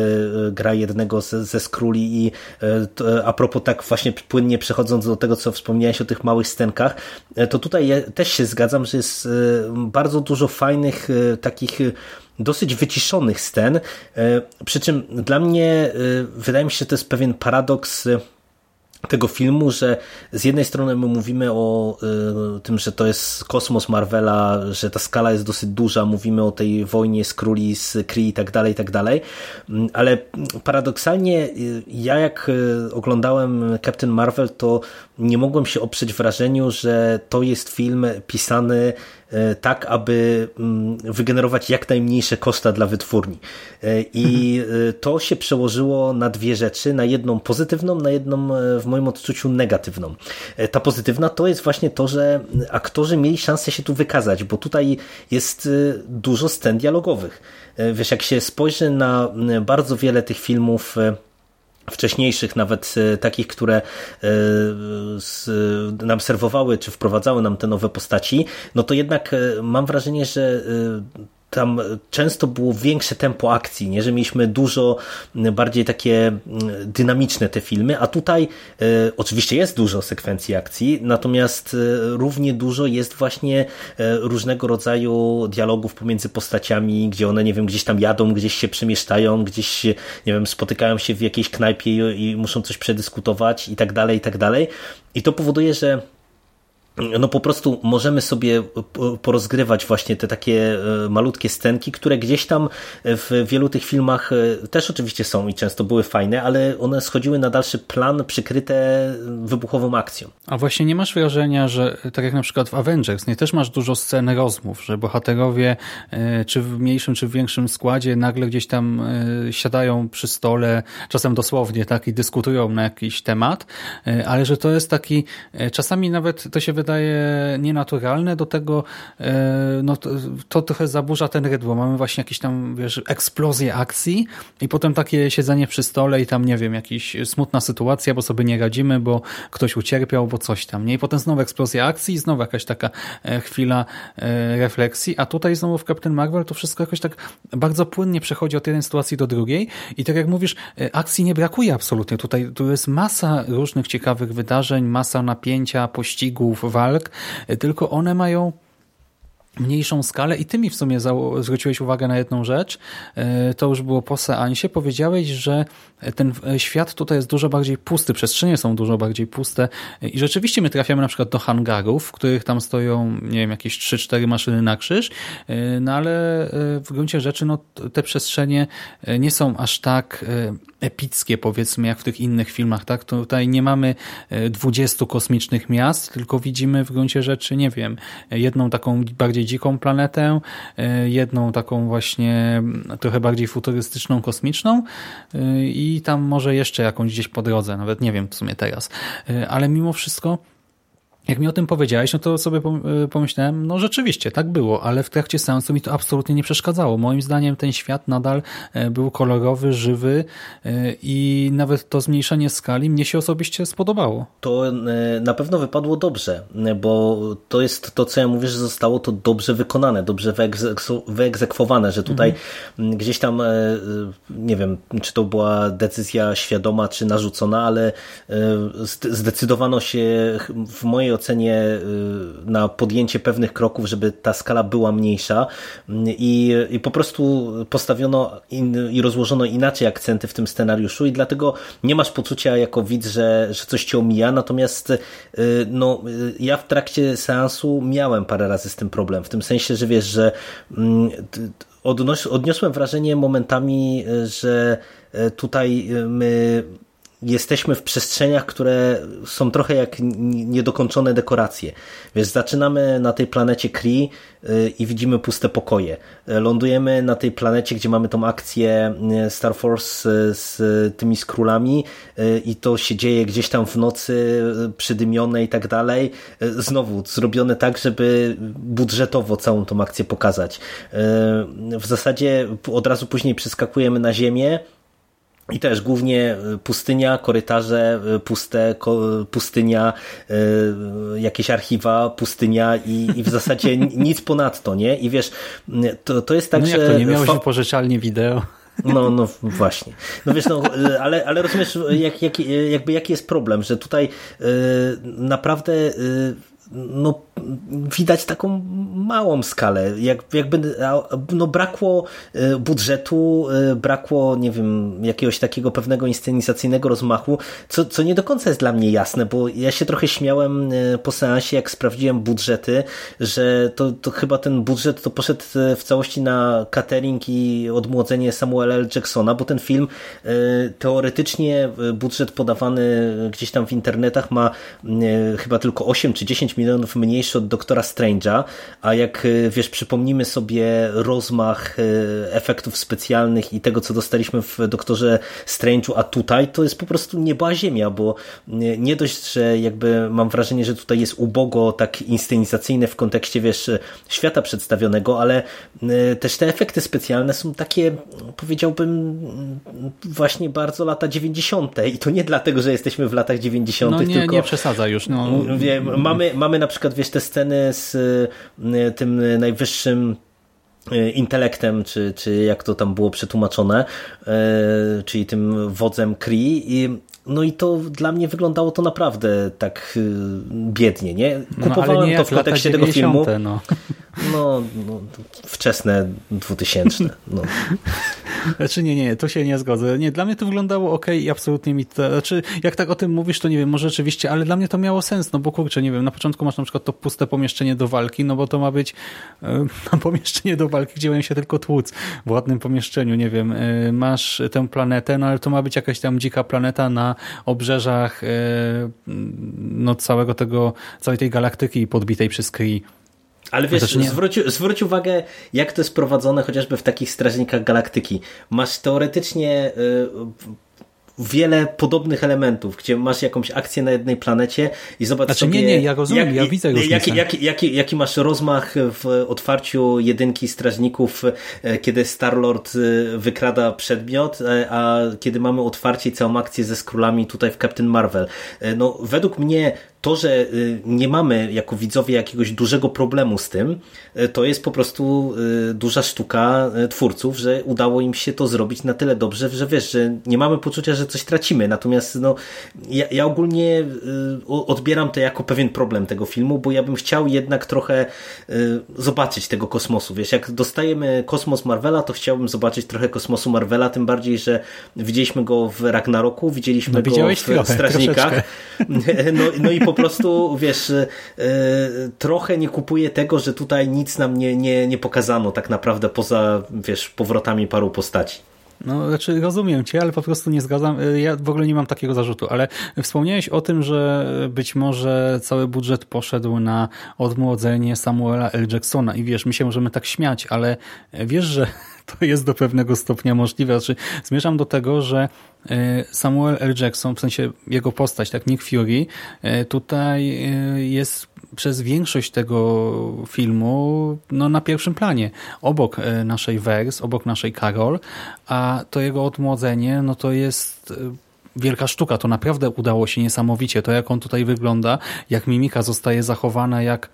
gra jednego ze, ze Skróli i a propos tak właśnie płynnie przechodząc do tego, co wspomniałeś o tych małych scenkach, to tutaj też się zgadzam, że jest e, bardzo dużo fajnych e, takich e, dosyć wyciszonych scen, przy czym dla mnie wydaje mi się, że to jest pewien paradoks tego filmu, że z jednej strony my mówimy o y, tym, że to jest kosmos Marvela, że ta skala jest dosyć duża, mówimy o tej wojnie z króli, z Kree i tak dalej, i tak dalej, mm, ale paradoksalnie y, ja jak y, oglądałem Captain Marvel, to nie mogłem się oprzeć wrażeniu, że to jest film pisany E, tak, aby mm, wygenerować jak najmniejsze koszta dla wytwórni. E, I e, to się przełożyło na dwie rzeczy, na jedną pozytywną, na jedną w moim odczuciu negatywną. Ta pozytywna to jest właśnie to, że aktorzy mieli szansę się tu wykazać, bo tutaj jest dużo scen dialogowych. Wiesz, jak się spojrzy na bardzo wiele tych filmów wcześniejszych, nawet e, takich, które e, nam serwowały, czy wprowadzały nam te nowe postaci, no to jednak e, mam wrażenie, że tam często było większe tempo akcji, nie? że mieliśmy dużo bardziej takie dynamiczne te filmy, a tutaj e, oczywiście jest dużo sekwencji akcji, natomiast e, równie dużo jest właśnie e, różnego rodzaju dialogów pomiędzy postaciami, gdzie one, nie wiem, gdzieś tam jadą, gdzieś się przemieszczają, gdzieś, nie wiem, spotykają się w jakiejś knajpie i, i muszą coś przedyskutować i tak dalej, i tak dalej. I to powoduje, że no po prostu możemy sobie porozgrywać właśnie te takie e, malutkie scenki, które gdzieś tam w wielu tych filmach e, też oczywiście są i często były fajne, ale one schodziły na dalszy plan przykryte wybuchową akcją. A właśnie nie masz wrażenia, że tak jak na przykład w Avengers, nie też masz dużo scen rozmów, że bohaterowie e, czy w mniejszym, czy w większym składzie nagle gdzieś tam siadają przy stole, czasem dosłownie tak i dyskutują na jakiś temat, ale że to jest taki, czasami nawet to się wydaje wydaje nienaturalne, do tego e, no, to, to trochę zaburza ten rytm, bo mamy właśnie jakieś tam, wiesz, eksplozję akcji i potem takie siedzenie przy stole i tam, nie wiem, jakiś smutna sytuacja, bo sobie nie radzimy, bo ktoś ucierpiał, bo coś tam, nie? I potem znowu eksplozja akcji i znowu jakaś taka e, chwila e, refleksji, a tutaj znowu w Captain Marvel to wszystko jakoś tak bardzo płynnie przechodzi od jednej sytuacji do drugiej i tak jak mówisz, akcji nie brakuje absolutnie. Tutaj tu jest masa różnych ciekawych wydarzeń, masa napięcia, pościgów, walk, tylko one mają mniejszą skalę. I ty mi w sumie zwróciłeś uwagę na jedną rzecz, e, to już było po seansie, powiedziałeś, że ten świat tutaj jest dużo bardziej pusty, przestrzenie są dużo bardziej puste. I rzeczywiście my trafiamy na przykład do hangarów, w których tam stoją, nie wiem, jakieś 3-4 maszyny na krzyż, e, no ale e, w gruncie rzeczy no, te przestrzenie nie są aż tak epickie, powiedzmy, jak w tych innych filmach, tak? Tutaj nie mamy 20 kosmicznych miast, tylko widzimy w gruncie rzeczy, nie wiem, jedną taką bardziej dziką planetę, e, jedną taką właśnie trochę bardziej futurystyczną, kosmiczną e, i tam może jeszcze jakąś gdzieś po drodze, nawet nie wiem w sumie teraz. E, ale mimo wszystko jak mi o tym powiedziałeś, no to sobie y, pomyślałem, no rzeczywiście, tak było, ale w trakcie seansu mi to absolutnie nie przeszkadzało. Moim zdaniem ten świat nadal e, był kolorowy, żywy e, i nawet to zmniejszenie skali mnie się osobiście spodobało. To e, na pewno wypadło dobrze, bo to jest to, co ja mówię, że zostało to dobrze wykonane, dobrze wyegzekwowane, że tutaj mhm. gdzieś tam, nie wiem, czy to była decyzja świadoma, czy narzucona, ale zdecydowano się w mojej ocenie y, na podjęcie pewnych kroków, żeby ta skala była mniejsza. I, i po prostu postawiono in, i rozłożono inaczej akcenty w tym scenariuszu i dlatego nie masz poczucia jako widz, że, że coś cię omija, natomiast y, no, y, ja w trakcie seansu miałem parę razy z tym problem, w tym sensie, że wiesz, że mm, odniosłem wrażenie momentami, że tutaj my jesteśmy w przestrzeniach, które są trochę jak niedokończone dekoracje. Wiesz, zaczynamy na tej planecie Kree y, i widzimy puste pokoje. Lądujemy na tej planecie, gdzie mamy tą akcję y, Star Force y, z tymi skrólami i to się dzieje gdzieś tam w nocy, przydymione i tak dalej. Znowu zrobione tak, żeby budżetowo całą tą akcję pokazać. W zasadzie od razu później przeskakujemy na ziemię, i też głównie e, pustynia, korytarze e, puste, pustynia, e, jakieś archiwa, pustynia i, i w zasadzie nic ponadto, nie? I wiesz, to, to jest tak, no jak że... to, nie miałeś wypożyczalnie wideo? No, no właśnie. No wiesz, no, ale, ale rozumiesz, jak, jak, jakby jaki jest problem, że tutaj naprawdę no, widać taką małą skalę. Jak, jakby no, brakło budżetu, brakło, nie wiem, jakiegoś takiego pewnego inscenizacyjnego rozmachu, co, co nie do końca jest dla mnie jasne, bo ja się trochę śmiałem po seansie, jak sprawdziłem budżety, że to, to chyba ten budżet to poszedł w całości na catering i odmłodzenie Samuela L. Jacksona, bo ten film teoretycznie budżet podawany gdzieś tam w internetach ma chyba tylko 8 czy 10 milionów mniejszy od Doktora Strange'a, a jak e, wiesz, przypomnimy sobie rozmach e, efektów specjalnych i tego, co dostaliśmy w Doktorze Strange'u, a tutaj to jest po prostu nieba ziemia, bo nie dość, że jakby mam wrażenie, że tutaj jest ubogo tak inscenizacyjne w kontekście, wiesz, świata przedstawionego, ale też te efekty specjalne są takie, powiedziałbym, właśnie bardzo lata 90. i to nie dlatego, że jesteśmy w latach 90. No nie, tylko... nie przesadza już. No. Mamy, mamy na przykład, wiesz, te sceny z y, tym najwyższym y, intelektem, czy, czy jak to tam było przetłumaczone, y, czyli tym wodzem Kree i no i to dla mnie wyglądało to naprawdę tak biednie, nie? Kupowałem no, nie to w kontekście tego filmu. No. No, no, wczesne 2000. No. Znaczy nie, nie, to się nie zgodzę. Nie, dla mnie to wyglądało ok i absolutnie mi to, znaczy jak tak o tym mówisz, to nie wiem, może rzeczywiście, ale dla mnie to miało sens, no bo kurczę, nie wiem, na początku masz na przykład to puste pomieszczenie do walki, no bo to ma być e, pomieszczenie do walki, gdzie mają się tylko tłuc w ładnym pomieszczeniu, nie wiem, e, masz tę planetę, no ale to ma być jakaś tam dzika planeta na obrzeżach e, no całego tego, całej tej galaktyki podbitej przez Kree. Ale wiesz, zwróć, zwróć uwagę, jak to jest prowadzone chociażby w takich strażnikach galaktyki. Masz teoretycznie y, wiele podobnych elementów, gdzie masz jakąś akcję na jednej planecie i zobacz znaczy, sobie... Nie, nie, ja rozumiem, jak, ja widzę już jaki, jaki, jaki, jaki masz rozmach w otwarciu jedynki strażników, e, kiedy Starlord e, wykrada przedmiot, e, a kiedy mamy otwarcie i całą akcję ze skrólami tutaj w Captain Marvel. No, według mnie to, że y, nie mamy jako widzowie jakiegoś dużego problemu z tym, y, to jest po prostu y, duża sztuka twórców, że udało im się to zrobić na tyle dobrze, że wiesz, że nie mamy poczucia, że coś tracimy. Natomiast no, ja, ja ogólnie odbieram to jako pewien problem tego filmu, bo ja bym chciał jednak trochę zobaczyć tego kosmosu. Wiesz, jak dostajemy kosmos Marvela, to chciałbym zobaczyć trochę kosmosu Marvela, tym bardziej, że widzieliśmy go w Ragnaroku, widzieliśmy no, go w trochę, Strażnikach. No, no i po prostu, wiesz, e, trochę nie kupuję tego, że tutaj nic nam nie, nie, nie pokazano tak naprawdę poza, wiesz, powrotami paru postaci. No, znaczy rozumiem cię, ale po prostu nie zgadzam. E, ja w ogóle nie mam takiego zarzutu, ale wspomniałeś o tym, że być może cały budżet poszedł na odmłodzenie Samuela L. Jacksona i wiesz, my się możemy tak śmiać, ale wiesz, że to jest do pewnego stopnia możliwe. Znaczy, zmierzam do tego, że e, Samuel L. Jackson, w sensie jego postać, tak Nick Fury, e, tutaj e, jest przez większość tego filmu no, na pierwszym planie. Obok naszej Vers, obok naszej Carol, a to jego odmłodzenie, no to jest wielka sztuka. To naprawdę udało się niesamowicie. To jak on tutaj wygląda, jak mimika zostaje zachowana, jak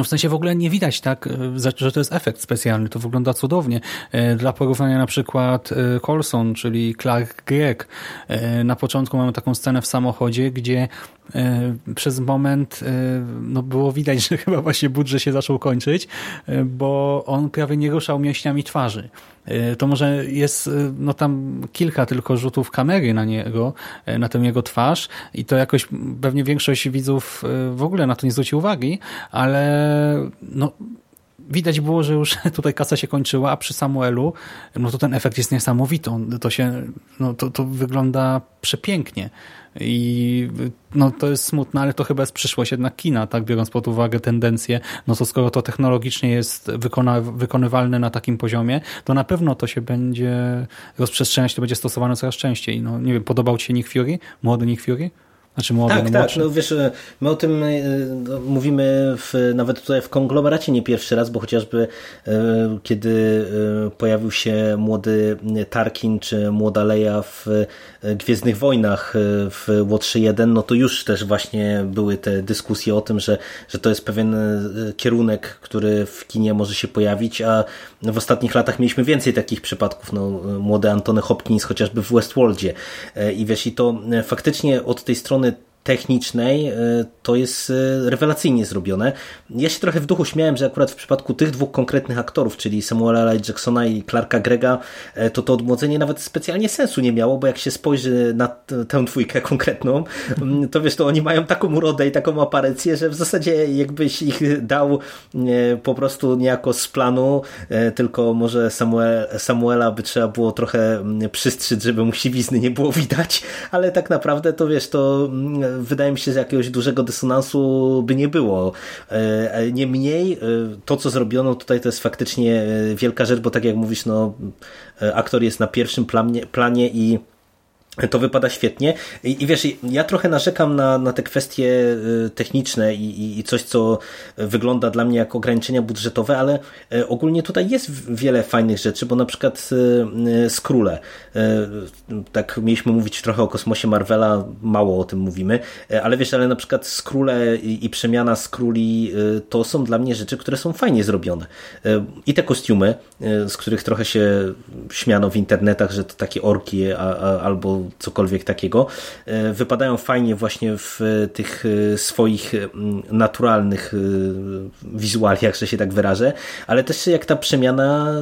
no w sensie w ogóle nie widać tak, e, że to jest efekt specjalny. To wygląda cudownie. E, dla porównania na przykład e, Colson, czyli Clark Gregg. Na początku mamy taką scenę w samochodzie, gdzie przez moment no było widać, że chyba właśnie budżet się zaczął kończyć, bo on prawie nie ruszał mięśniami twarzy. E, to może jest e, no tam kilka tylko rzutów kamery na niego, e, na tę jego twarz i to jakoś pewnie większość widzów w ogóle na to nie zwróci uwagi, ale no widać było, że już tutaj kasa się kończyła, a przy Samuelu no to ten efekt jest niesamowity. To się, no to, to wygląda przepięknie. I no, to jest smutne, ale to chyba jest przyszłość jednak kina, tak biorąc pod uwagę tendencje, no to skoro to technologicznie jest wykona wykonywalne na takim poziomie, to na pewno to się będzie rozprzestrzeniać, to będzie stosowane coraz częściej. No, nie wiem, podobał Ci się Nick Fury? Młody Nick Fury? Znaczy młody, tak, tak. No, wiesz, my o tym e, no, mówimy w, nawet tutaj w konglomeracie nie pierwszy raz, bo chociażby e, kiedy e, pojawił się młody Tarkin czy młoda Leia w Gwiezdnych Wojnach w Łotrze 1, no to już też właśnie były te dyskusje o tym, że, że to jest pewien kierunek, który w kinie może się pojawić, a w ostatnich latach mieliśmy więcej takich przypadków. No, młody Antony Hopkins chociażby w Westworldzie. I wiesz, i to faktycznie od tej strony technicznej e, to jest e, rewelacyjnie zrobione. Ja się trochę w duchu śmiałem, że akurat w przypadku tych dwóch konkretnych aktorów, czyli Samuela L. Jacksona i Clarka Grega, e, to to odmłodzenie nawet specjalnie sensu nie miało, bo jak się spojrzy na tę dwójkę konkretną, to wiesz, to oni mają taką urodę i taką aparycję, że w zasadzie jakbyś ich dał po prostu niejako z planu, tylko może Samuel, Samuela by trzeba było trochę przystrzyć, żeby mu siwizny nie było widać, ale tak naprawdę to wiesz, to wydaje mi się, że jakiegoś dużego dysonansu by nie było. E, niemniej e, to, co zrobiono tutaj, to jest faktycznie e, wielka rzecz, bo tak jak mówisz, no, aktor jest na pierwszym planie, planie i to wypada świetnie. I, I, wiesz, ja trochę narzekam na, na te kwestie y, techniczne i, i, coś, co wygląda dla mnie jak ograniczenia budżetowe, ale y, ogólnie tutaj jest wiele fajnych rzeczy, bo na przykład y, Skróle. Tak mieliśmy mówić trochę o kosmosie Marvela, mało o tym mówimy, ale wiesz, ale na przykład Skróle i, i przemiana Skróli to są dla mnie rzeczy, które są fajnie zrobione. I te kostiumy, z których trochę się śmiano w internetach, że to takie orki a, a, albo cokolwiek takiego, e, wypadają fajnie właśnie w tych e, swoich naturalnych e, wizualiach, że się tak wyrażę, ale też jak ta przemiana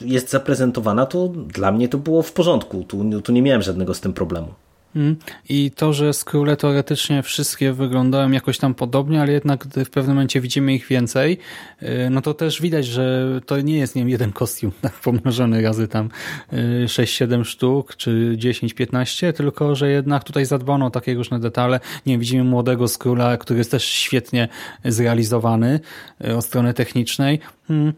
jest zaprezentowana, to dla mnie to było w porządku. Tu, tu nie miałem żadnego z tym problemu. Mm. I to, że skróle teoretycznie wszystkie wyglądają jakoś tam podobnie, ale jednak gdy w pewnym momencie widzimy ich więcej, y, no to też widać, że to nie jest nie wiem, jeden kostium tak, pomnożony razy tam 6-7 y, sztuk, czy 10-15, tylko że jednak tutaj zadbano o takie różne detale. Nie widzimy młodego skróla, który jest też świetnie zrealizowany y, od strony technicznej. Mm.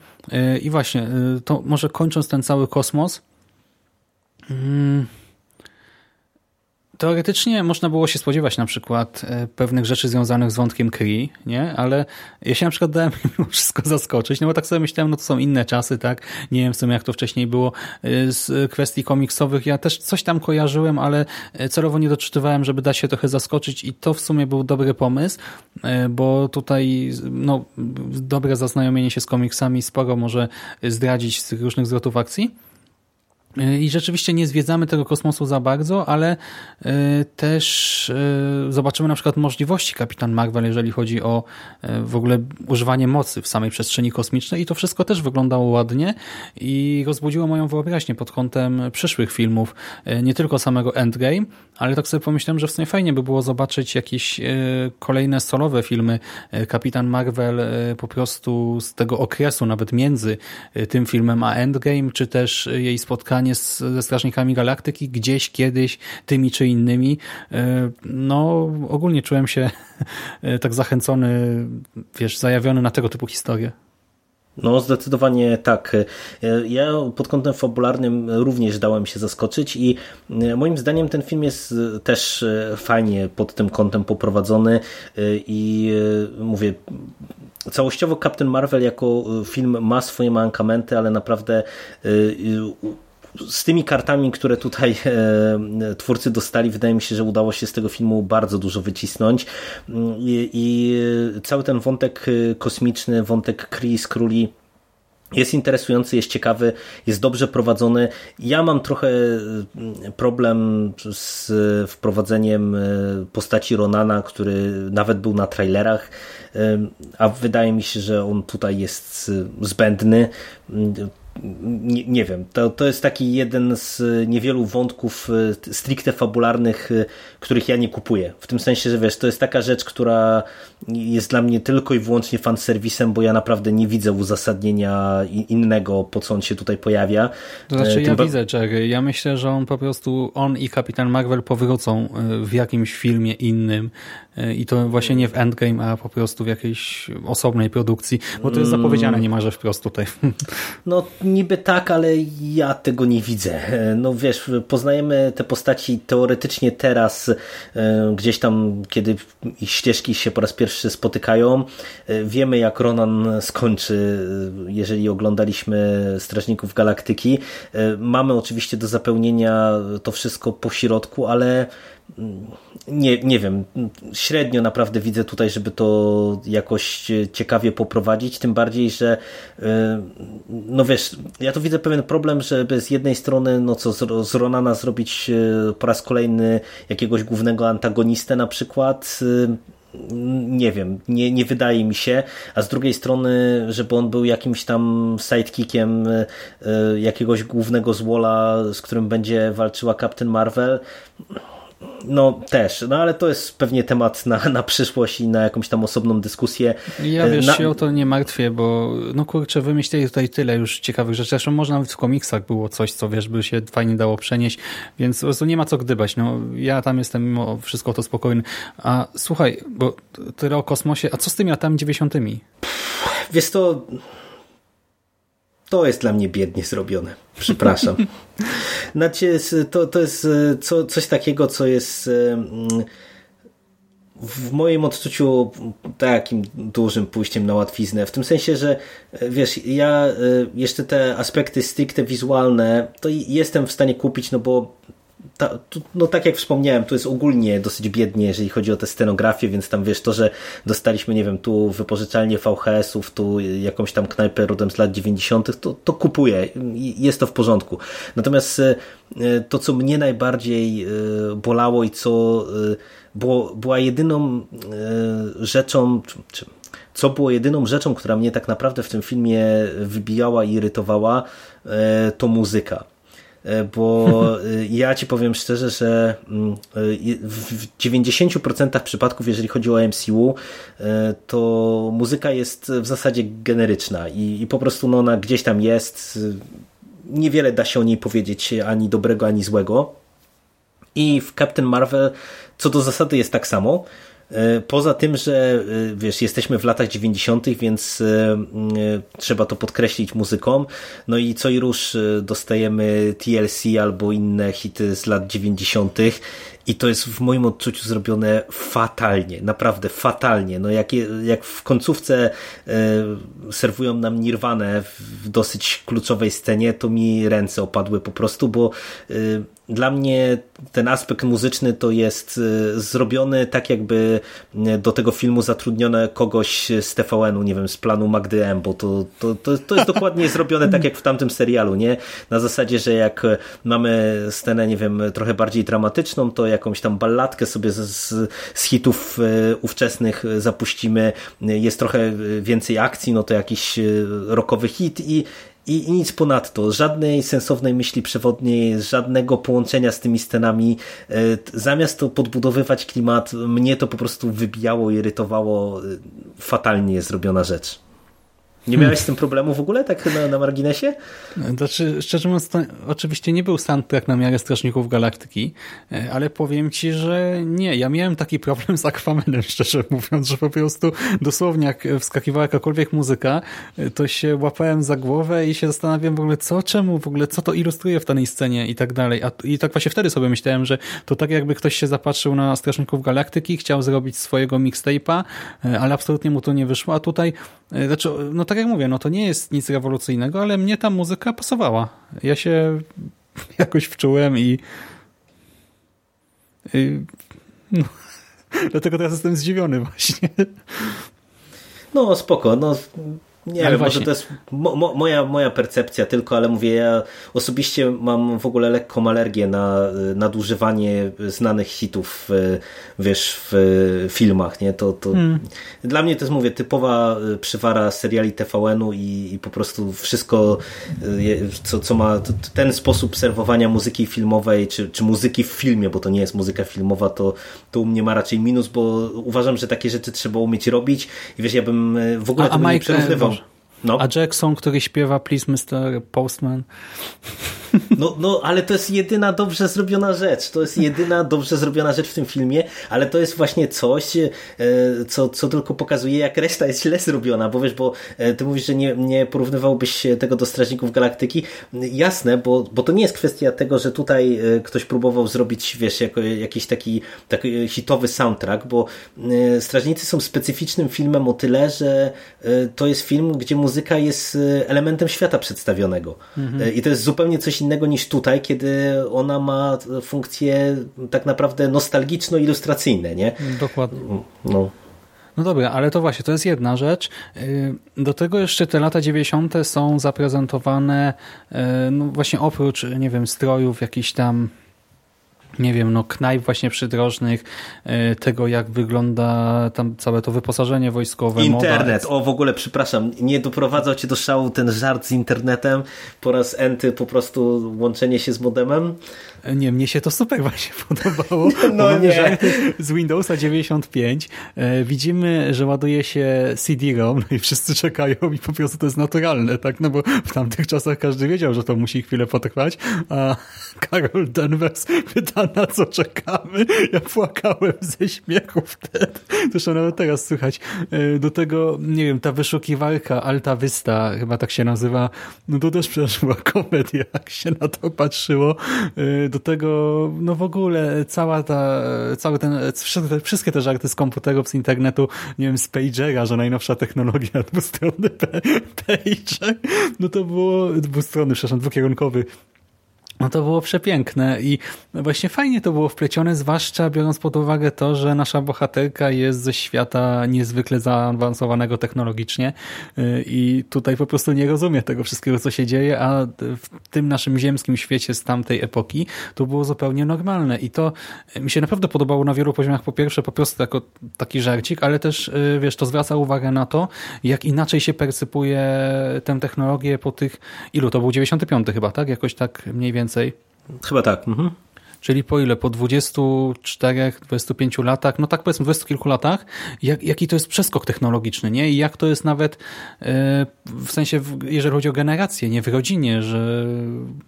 I właśnie, to może kończąc ten cały kosmos, mm, Teoretycznie można było się spodziewać na przykład e, pewnych rzeczy związanych z wątkiem Kree, nie? ale ja się na przykład dałem mimo wszystko zaskoczyć, no bo tak sobie myślałem, no to są inne czasy, tak? Nie wiem w sumie jak to wcześniej było e, z kwestii komiksowych. Ja też coś tam kojarzyłem, ale e, celowo nie doczytywałem, żeby dać się trochę zaskoczyć i to w sumie był dobry pomysł, bo tutaj no, dobre zaznajomienie się z komiksami sporo może zdradzić z tych różnych zwrotów akcji. I rzeczywiście nie zwiedzamy tego kosmosu za bardzo, ale e, też e, zobaczymy na przykład możliwości Kapitan Marvel, jeżeli chodzi o e, w ogóle używanie mocy w samej przestrzeni kosmicznej. I to wszystko też wyglądało ładnie i rozbudziło moją wyobraźnię pod kątem przyszłych filmów, nie tylko samego Endgame, ale tak sobie pomyślałem, że w sumie fajnie by było zobaczyć jakieś kolejne solowe filmy Kapitan Marvel po prostu z tego okresu, nawet między tym filmem a Endgame, czy też jej spotkanie spotkanie z, ze Strażnikami Galaktyki gdzieś, kiedyś, tymi czy innymi. E, no, ogólnie czułem się e, tak zachęcony, wiesz, zajawiony na tego typu historie. No, zdecydowanie tak. E, ja pod kątem fabularnym również dałem się zaskoczyć i moim zdaniem ten film jest też fajnie pod tym kątem poprowadzony i mówię, całościowo Captain Marvel jako film ma swoje mankamenty, ale naprawdę z tymi kartami, które tutaj e, twórcy dostali, wydaje mi się, że udało się z tego filmu bardzo dużo wycisnąć i, i cały ten wątek e, kosmiczny, wątek Kree, Króli jest interesujący, jest ciekawy, jest dobrze prowadzony. Ja mam trochę e, problem z wprowadzeniem postaci Ronana, który nawet był na trailerach, a wydaje mi się, że on tutaj jest zbędny nie, nie, wiem, to, to jest taki jeden z niewielu wątków e, stricte fabularnych, e, których ja nie kupuję. W tym sensie, że wiesz, to jest taka rzecz, która jest dla mnie tylko i wyłącznie fanserwisem, bo ja naprawdę nie widzę uzasadnienia innego, po co on się tutaj pojawia. To znaczy, e, ja widzę, Jerry. Ja myślę, że on po prostu, on i Kapitan Marvel powrócą w jakimś filmie innym i to właśnie nie w Endgame, a po prostu w jakiejś osobnej produkcji, bo to jest mm. zapowiedziane niemalże wprost tutaj. No niby tak, ale ja tego nie widzę. No wiesz, poznajemy te postaci teoretycznie teraz, e, gdzieś tam, kiedy ich ścieżki się po raz pierwszy spotykają. E, wiemy, jak Ronan skończy, e, jeżeli oglądaliśmy Strażników Galaktyki. Mamy oczywiście do zapełnienia to wszystko po środku, ale nie, nie wiem, średnio naprawdę widzę tutaj, żeby to jakoś ciekawie poprowadzić, tym bardziej, że no wiesz, ja tu widzę pewien problem, żeby z jednej strony, no co, z Ronana zrobić po raz kolejny jakiegoś głównego antagonistę na przykład, nie wiem, nie, nie wydaje mi się, a z drugiej strony, żeby on był jakimś tam sidekickiem e, jakiegoś głównego złola, z którym będzie walczyła Captain Marvel, no też, no ale to jest pewnie temat na, na przyszłość i na jakąś tam osobną dyskusję. Ja wiesz, na... się o to nie martwię, bo no kurczę, wymyślili tutaj tyle już ciekawych rzeczy. Zresztą może nawet w komiksach było coś, co wiesz, by się fajnie dało przenieść, więc po prostu nie ma co gdybać. No, ja tam jestem mimo wszystko to spokojny. A słuchaj, bo tyle o kosmosie, a co z tymi latami dziewięćdziesiątymi? Wiesz to to jest dla mnie biednie zrobione. Przepraszam. znaczy, to, to jest e, co, coś takiego, co jest e, w moim odczuciu takim dużym pójściem na łatwiznę. W tym sensie, że e, wiesz, ja jeszcze te aspekty stricte wizualne to jestem w stanie kupić, no bo ta, no tak jak wspomniałem, to jest ogólnie dosyć biednie, jeżeli chodzi o tę scenografię, więc tam wiesz, to, że dostaliśmy, nie wiem, tu wypożyczalnie VHS-ów, tu jakąś tam knajpę rodem z lat 90., to, to kupuję, jest to w porządku. Natomiast e, to, co mnie najbardziej e, bolało i co e, było, była jedyną rzeczą, czy, co było jedyną rzeczą, która mnie tak naprawdę w tym filmie wybijała i irytowała, to muzyka E, bo e, ja ci powiem szczerze, że mm, e, w 90% przypadków, jeżeli chodzi o MCU, to muzyka jest w zasadzie generyczna i, i po prostu no, ona gdzieś tam jest. Niewiele da się o niej powiedzieć ani dobrego, ani złego. I w Captain Marvel co do zasady jest tak samo. E, poza tym, że e, wiesz, jesteśmy w latach 90., więc e, trzeba to podkreślić muzyką. No i co i rusz dostajemy TLC albo inne hity z lat 90. I to jest w moim odczuciu zrobione fatalnie, naprawdę fatalnie. No jak, jak w końcówce serwują nam Nirwanę w dosyć kluczowej scenie, to mi ręce opadły po prostu, bo dla mnie ten aspekt muzyczny to jest y, zrobiony tak, jakby y, do tego filmu zatrudniono kogoś z TVN-u, nie wiem, z planu Magdy M, bo to, to, to, to jest dokładnie zrobione tak, jak w tamtym serialu, nie? Na zasadzie, że jak mamy scenę, nie wiem, trochę bardziej dramatyczną, to jakąś tam balladkę sobie z, z, z hitów y, ówczesnych zapuścimy, jest trochę więcej akcji, no to jakiś rockowy hit i i, i nic ponadto. Żadnej sensownej myśli przewodniej, żadnego połączenia z tymi scenami. E, zamiast to podbudowywać klimat, mnie to po prostu wybijało, irytowało. E, fatalnie zrobiona rzecz. Nie miałeś z tym problemu w ogóle, tak na, na marginesie? Znaczy, szczerze mówiąc, to oczywiście nie był soundtrack na miarę Strażników Galaktyki, e, ale powiem ci, że nie. Ja miałem taki problem z Aquamanem, szczerze mówiąc, że po prostu dosłownie jak wskakiwała jakakolwiek muzyka, e, to się łapałem za głowę i się zastanawiam w ogóle co, czemu, w ogóle co to ilustruje w danej scenie i tak dalej. A, I tak właśnie wtedy sobie myślałem, że to tak jakby ktoś się zapatrzył na Strażników Galaktyki, chciał zrobić swojego mixtape'a, e, ale absolutnie mu to nie wyszło, a tutaj znaczy, no tak jak mówię, no to nie jest nic rewolucyjnego, ale mnie ta muzyka pasowała. Ja się jakoś wczułem i, i no, dlatego teraz jestem zdziwiony właśnie. No spoko, no nie ale wiem, właśnie. może to jest mo moja, moja percepcja tylko, ale mówię, ja osobiście mam w ogóle lekką alergię na nadużywanie znanych hitów wiesz, w filmach, nie? To, to hmm. dla mnie to jest, mówię, typowa przywara seriali TVN-u i, i po prostu wszystko, co, co ma ten sposób serwowania muzyki filmowej, czy, czy muzyki w filmie, bo to nie jest muzyka filmowa, to, to u mnie ma raczej minus, bo uważam, że takie rzeczy trzeba umieć robić i wiesz, ja bym w ogóle a, tego a nie przerównywał. No. A Jackson, który śpiewa Please Mr. Postman. No, no, ale to jest jedyna dobrze zrobiona rzecz. To jest jedyna dobrze zrobiona rzecz w tym filmie, ale to jest właśnie coś, e, co, co tylko pokazuje, jak reszta jest źle zrobiona, bo wiesz, bo e, ty mówisz, że nie, nie porównywałbyś tego do Strażników Galaktyki. Jasne, bo, bo to nie jest kwestia tego, że tutaj e, ktoś próbował zrobić, wiesz, jako, jakiś taki, taki hitowy soundtrack, bo Strażnicy są specyficznym filmem o tyle, że to jest film, gdzie muzyka jest elementem świata przedstawionego. Mhm. I to jest zupełnie coś coś innego niż tutaj, kiedy ona ma funkcje tak naprawdę nostalgiczno-ilustracyjne, nie? Dokładnie. No. No dobra, ale to właśnie, to jest jedna rzecz. Y, do tego jeszcze te lata 90. są zaprezentowane y, no właśnie oprócz, nie wiem, strojów, jakichś tam nie wiem, no knajp właśnie przydrożnych, y, tego jak wygląda tam całe to wyposażenie wojskowe. Internet, moda. o w ogóle przepraszam, nie doprowadzał cię do szału ten żart z internetem, po raz enty po prostu łączenie się z modemem? Nie, mnie się to super właśnie podobało. No nie. Z Windowsa 95 e, widzimy, że ładuje się CD-ROM no i wszyscy czekają i po prostu to jest naturalne, tak? No bo w tamtych czasach każdy wiedział, że to musi chwilę potrwać, a Carol Danvers pyta, na co czekamy. Ja płakałem ze śmiechu wtedy. Zresztą nawet teraz słychać. E, do tego, nie wiem, ta wyszukiwarka Alta Vista, chyba tak się nazywa, no to też przecież była komedia, jak się na to patrzyło. Do tego, no w ogóle cała ta, cały ten, wszystkie te żarty z komputerów, z internetu, nie wiem, z pagera, że najnowsza technologia, dwustronny pager, no to było, dwustronny, przepraszam, dwukierunkowy no to było przepiękne i właśnie fajnie to było wplecione, zwłaszcza biorąc pod uwagę to, że nasza bohaterka jest ze świata niezwykle zaawansowanego technologicznie y, i tutaj po prostu nie rozumie tego wszystkiego, co się dzieje, a w tym naszym ziemskim świecie z tamtej epoki to było zupełnie normalne i to mi się naprawdę podobało na wielu poziomach. Po pierwsze po prostu jako taki żarcik, ale też y, wiesz, to zwraca uwagę na to, jak inaczej się percypuje tę technologię po tych, ilu to był 95 chyba, tak? Jakoś tak mniej więcej więcej. Chyba tak. Mhm. Czyli po ile? Po 24-25 latach, no tak powiedzmy 20 kilku latach, jak, jaki to jest przeskok technologiczny, nie? I jak to jest nawet e, w sensie, jeżeli chodzi o generację, nie w rodzinie, że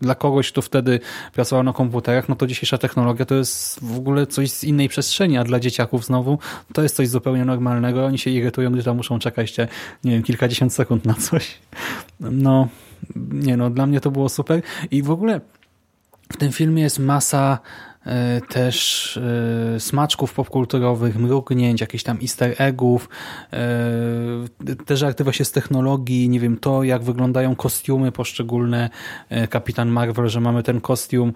dla kogoś, kto wtedy pracował na komputerach, no to dzisiejsza technologia to jest w ogóle coś z innej przestrzeni, a dla dzieciaków znowu to jest coś zupełnie normalnego. Oni się irytują, gdy tam muszą czekać te, nie wiem, kilkadziesiąt sekund na coś. No, nie no, dla mnie to było super. I w ogóle w tym filmie jest masa e, też e, smaczków popkulturowych, mrugnięć, jakichś tam easter eggów, e, te żarty właśnie z technologii, nie wiem, to jak wyglądają kostiumy poszczególne Kapitan Marvel, że mamy ten kostium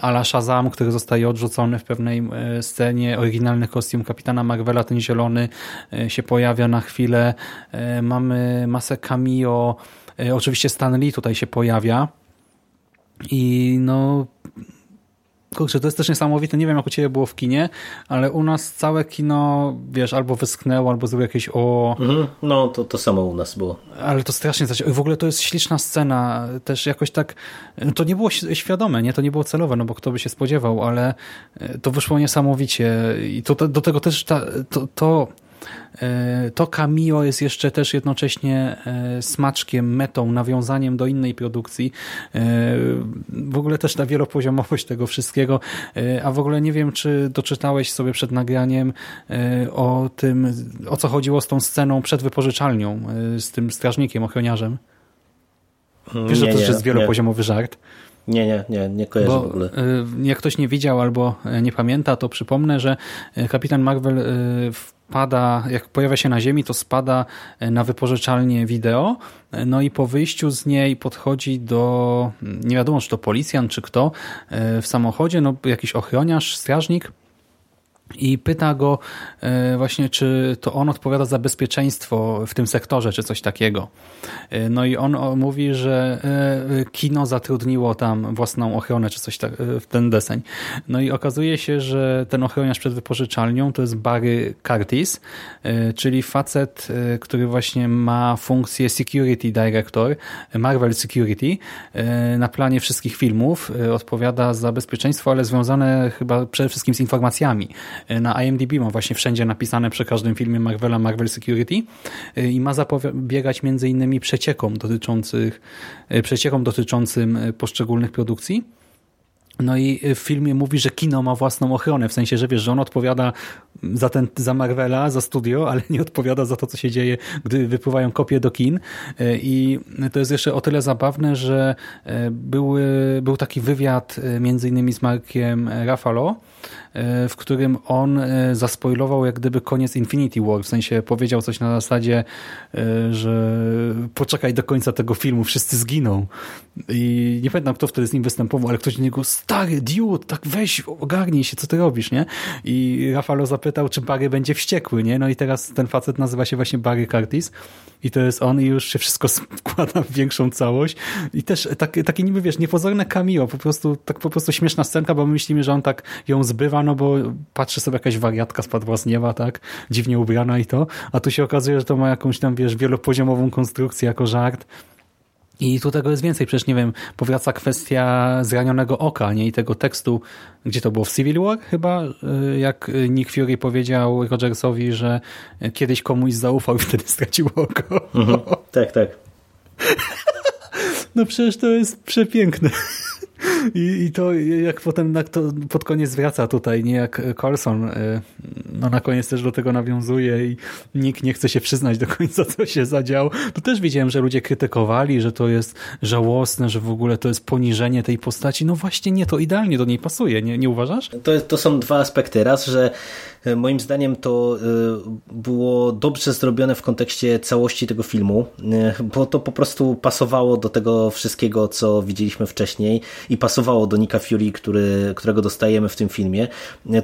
ala Shazam, który zostaje odrzucony w pewnej scenie, oryginalny kostium Kapitana Marvela, ten zielony się pojawia na chwilę, mamy masę cameo, oczywiście Stan Lee tutaj się pojawia, i no Kurczę, to jest też niesamowite. Nie wiem, jak u Ciebie było w kinie, ale u nas całe kino, wiesz, albo wysknęło, albo zrobiło jakieś o... Mhm, no, to, to samo u nas było. Ale to strasznie coś. W ogóle to jest śliczna scena. Też jakoś tak... No to nie było świadome, nie? To nie było celowe, no bo kto by się spodziewał, ale e, to wyszło niesamowicie. I to, do tego też ta, to, to to cameo jest jeszcze też jednocześnie e, smaczkiem, metą, nawiązaniem do innej produkcji. E, w ogóle też ta wielopoziomowość tego wszystkiego. A w ogóle nie wiem, czy doczytałeś sobie przed nagraniem o tym, o co chodziło z tą sceną przed wypożyczalnią, z tym strażnikiem, ochroniarzem. Wiesz, że to też jest wielopoziomowy nie. żart. Nie, nie, nie, nie kojarzę Bo, w ogóle. Jak ktoś nie widział albo nie pamięta, to przypomnę, że kapitan Marvel spada, jak pojawia się na ziemi, to spada na wypożyczalnię wideo, no i po wyjściu z niej podchodzi do, nie wiadomo czy to policjant, czy kto, w samochodzie, no jakiś ochroniarz, strażnik, i pyta go e, właśnie, czy to on odpowiada za bezpieczeństwo w tym sektorze, czy coś takiego. E, no i on mówi, że e, kino zatrudniło tam własną ochronę, czy coś tak, w ten deseń. No i okazuje się, że ten ochroniarz przed wypożyczalnią to jest Barry Curtis, czyli facet, który właśnie ma funkcję Security Director, Marvel Security, na planie wszystkich filmów, odpowiada za bezpieczeństwo, ale związane chyba przede wszystkim z informacjami na IMDb ma właśnie wszędzie napisane przy każdym filmie Marvela Marvel Security y, i ma zapobiegać między innymi przeciekom dotyczących, y, przeciekom dotyczącym poszczególnych produkcji. No i w filmie mówi, że kino ma własną ochronę, w sensie, że wiesz, że on odpowiada za, ten, za Marvela, za studio, ale nie odpowiada za to, co się dzieje, gdy wypływają kopie do kin. I to jest jeszcze o tyle zabawne, że były, był taki wywiad między innymi z Markiem Rafalo, w którym on zaspoilował jak gdyby koniec Infinity War, w sensie powiedział coś na zasadzie, że poczekaj do końca tego filmu, wszyscy zginą. I nie pamiętam, kto wtedy z nim występował, ale ktoś do niego, stary, dude, tak weź, ogarnij się, co ty robisz, nie? I Rafalo zapytał, czy Barry będzie wściekły, nie? No i teraz ten facet nazywa się właśnie Barry Curtis i to jest on i już się wszystko składa w większą całość. I też takie, takie niby, wiesz, niepozorne cameo, po prostu, tak po prostu śmieszna scenka, bo my myślimy, że on tak ją zbywa, no bo patrzy sobie jakaś wariatka spadła z nieba, tak? Dziwnie ubrana i to, a tu się okazuje, że to ma jakąś tam, wiesz, wielopoziomową konstrukcję jako żart. I tu tego jest więcej, przecież nie wiem, powraca kwestia zranionego oka, nie? I tego tekstu, gdzie to było w Civil War chyba, y, jak Nick Fury powiedział Rogersowi, że kiedyś komuś zaufał i wtedy stracił oko. Mhm. Tak, tak. No przecież to jest przepiękne. I, I to jak potem na, to pod koniec wraca tutaj, nie jak Carlson y, no na koniec też do tego nawiązuje i nikt nie chce się przyznać do końca, co się zadziało. To też widziałem, że ludzie krytykowali, że to jest żałosne, że w ogóle to jest poniżenie tej postaci. No właśnie nie, to idealnie do niej pasuje, nie, nie uważasz? To, to są dwa aspekty. Raz, że e, moim zdaniem to e, było dobrze zrobione w kontekście całości tego filmu, e, bo to po prostu pasowało do tego wszystkiego, co widzieliśmy wcześniej i pasowało do Nika Fury, który, którego dostajemy w tym filmie.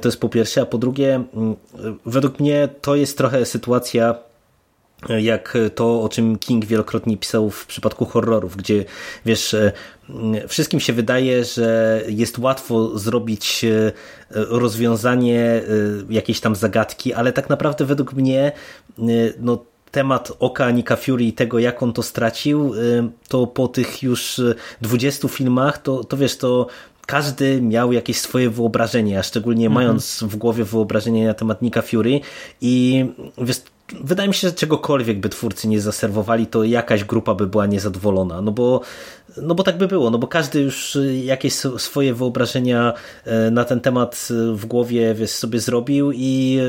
To jest po pierwsze, a po drugie według mnie to jest trochę sytuacja jak to, o czym King wielokrotnie pisał w przypadku horrorów, gdzie wiesz, wszystkim się wydaje, że jest łatwo zrobić rozwiązanie jakiejś tam zagadki, ale tak naprawdę według mnie no, temat oka Nika Fury i tego, jak on to stracił, to po tych już 20 filmach, to, to wiesz, to każdy miał jakieś swoje wyobrażenie, a szczególnie mhm. mając w głowie wyobrażenie na temat Nika Fury i wiesz, wydaje mi się, że czegokolwiek by twórcy nie zaserwowali, to jakaś grupa by była niezadowolona, no bo, no bo tak by było, no bo każdy już jakieś swoje wyobrażenia na ten temat w głowie wiesz, sobie zrobił i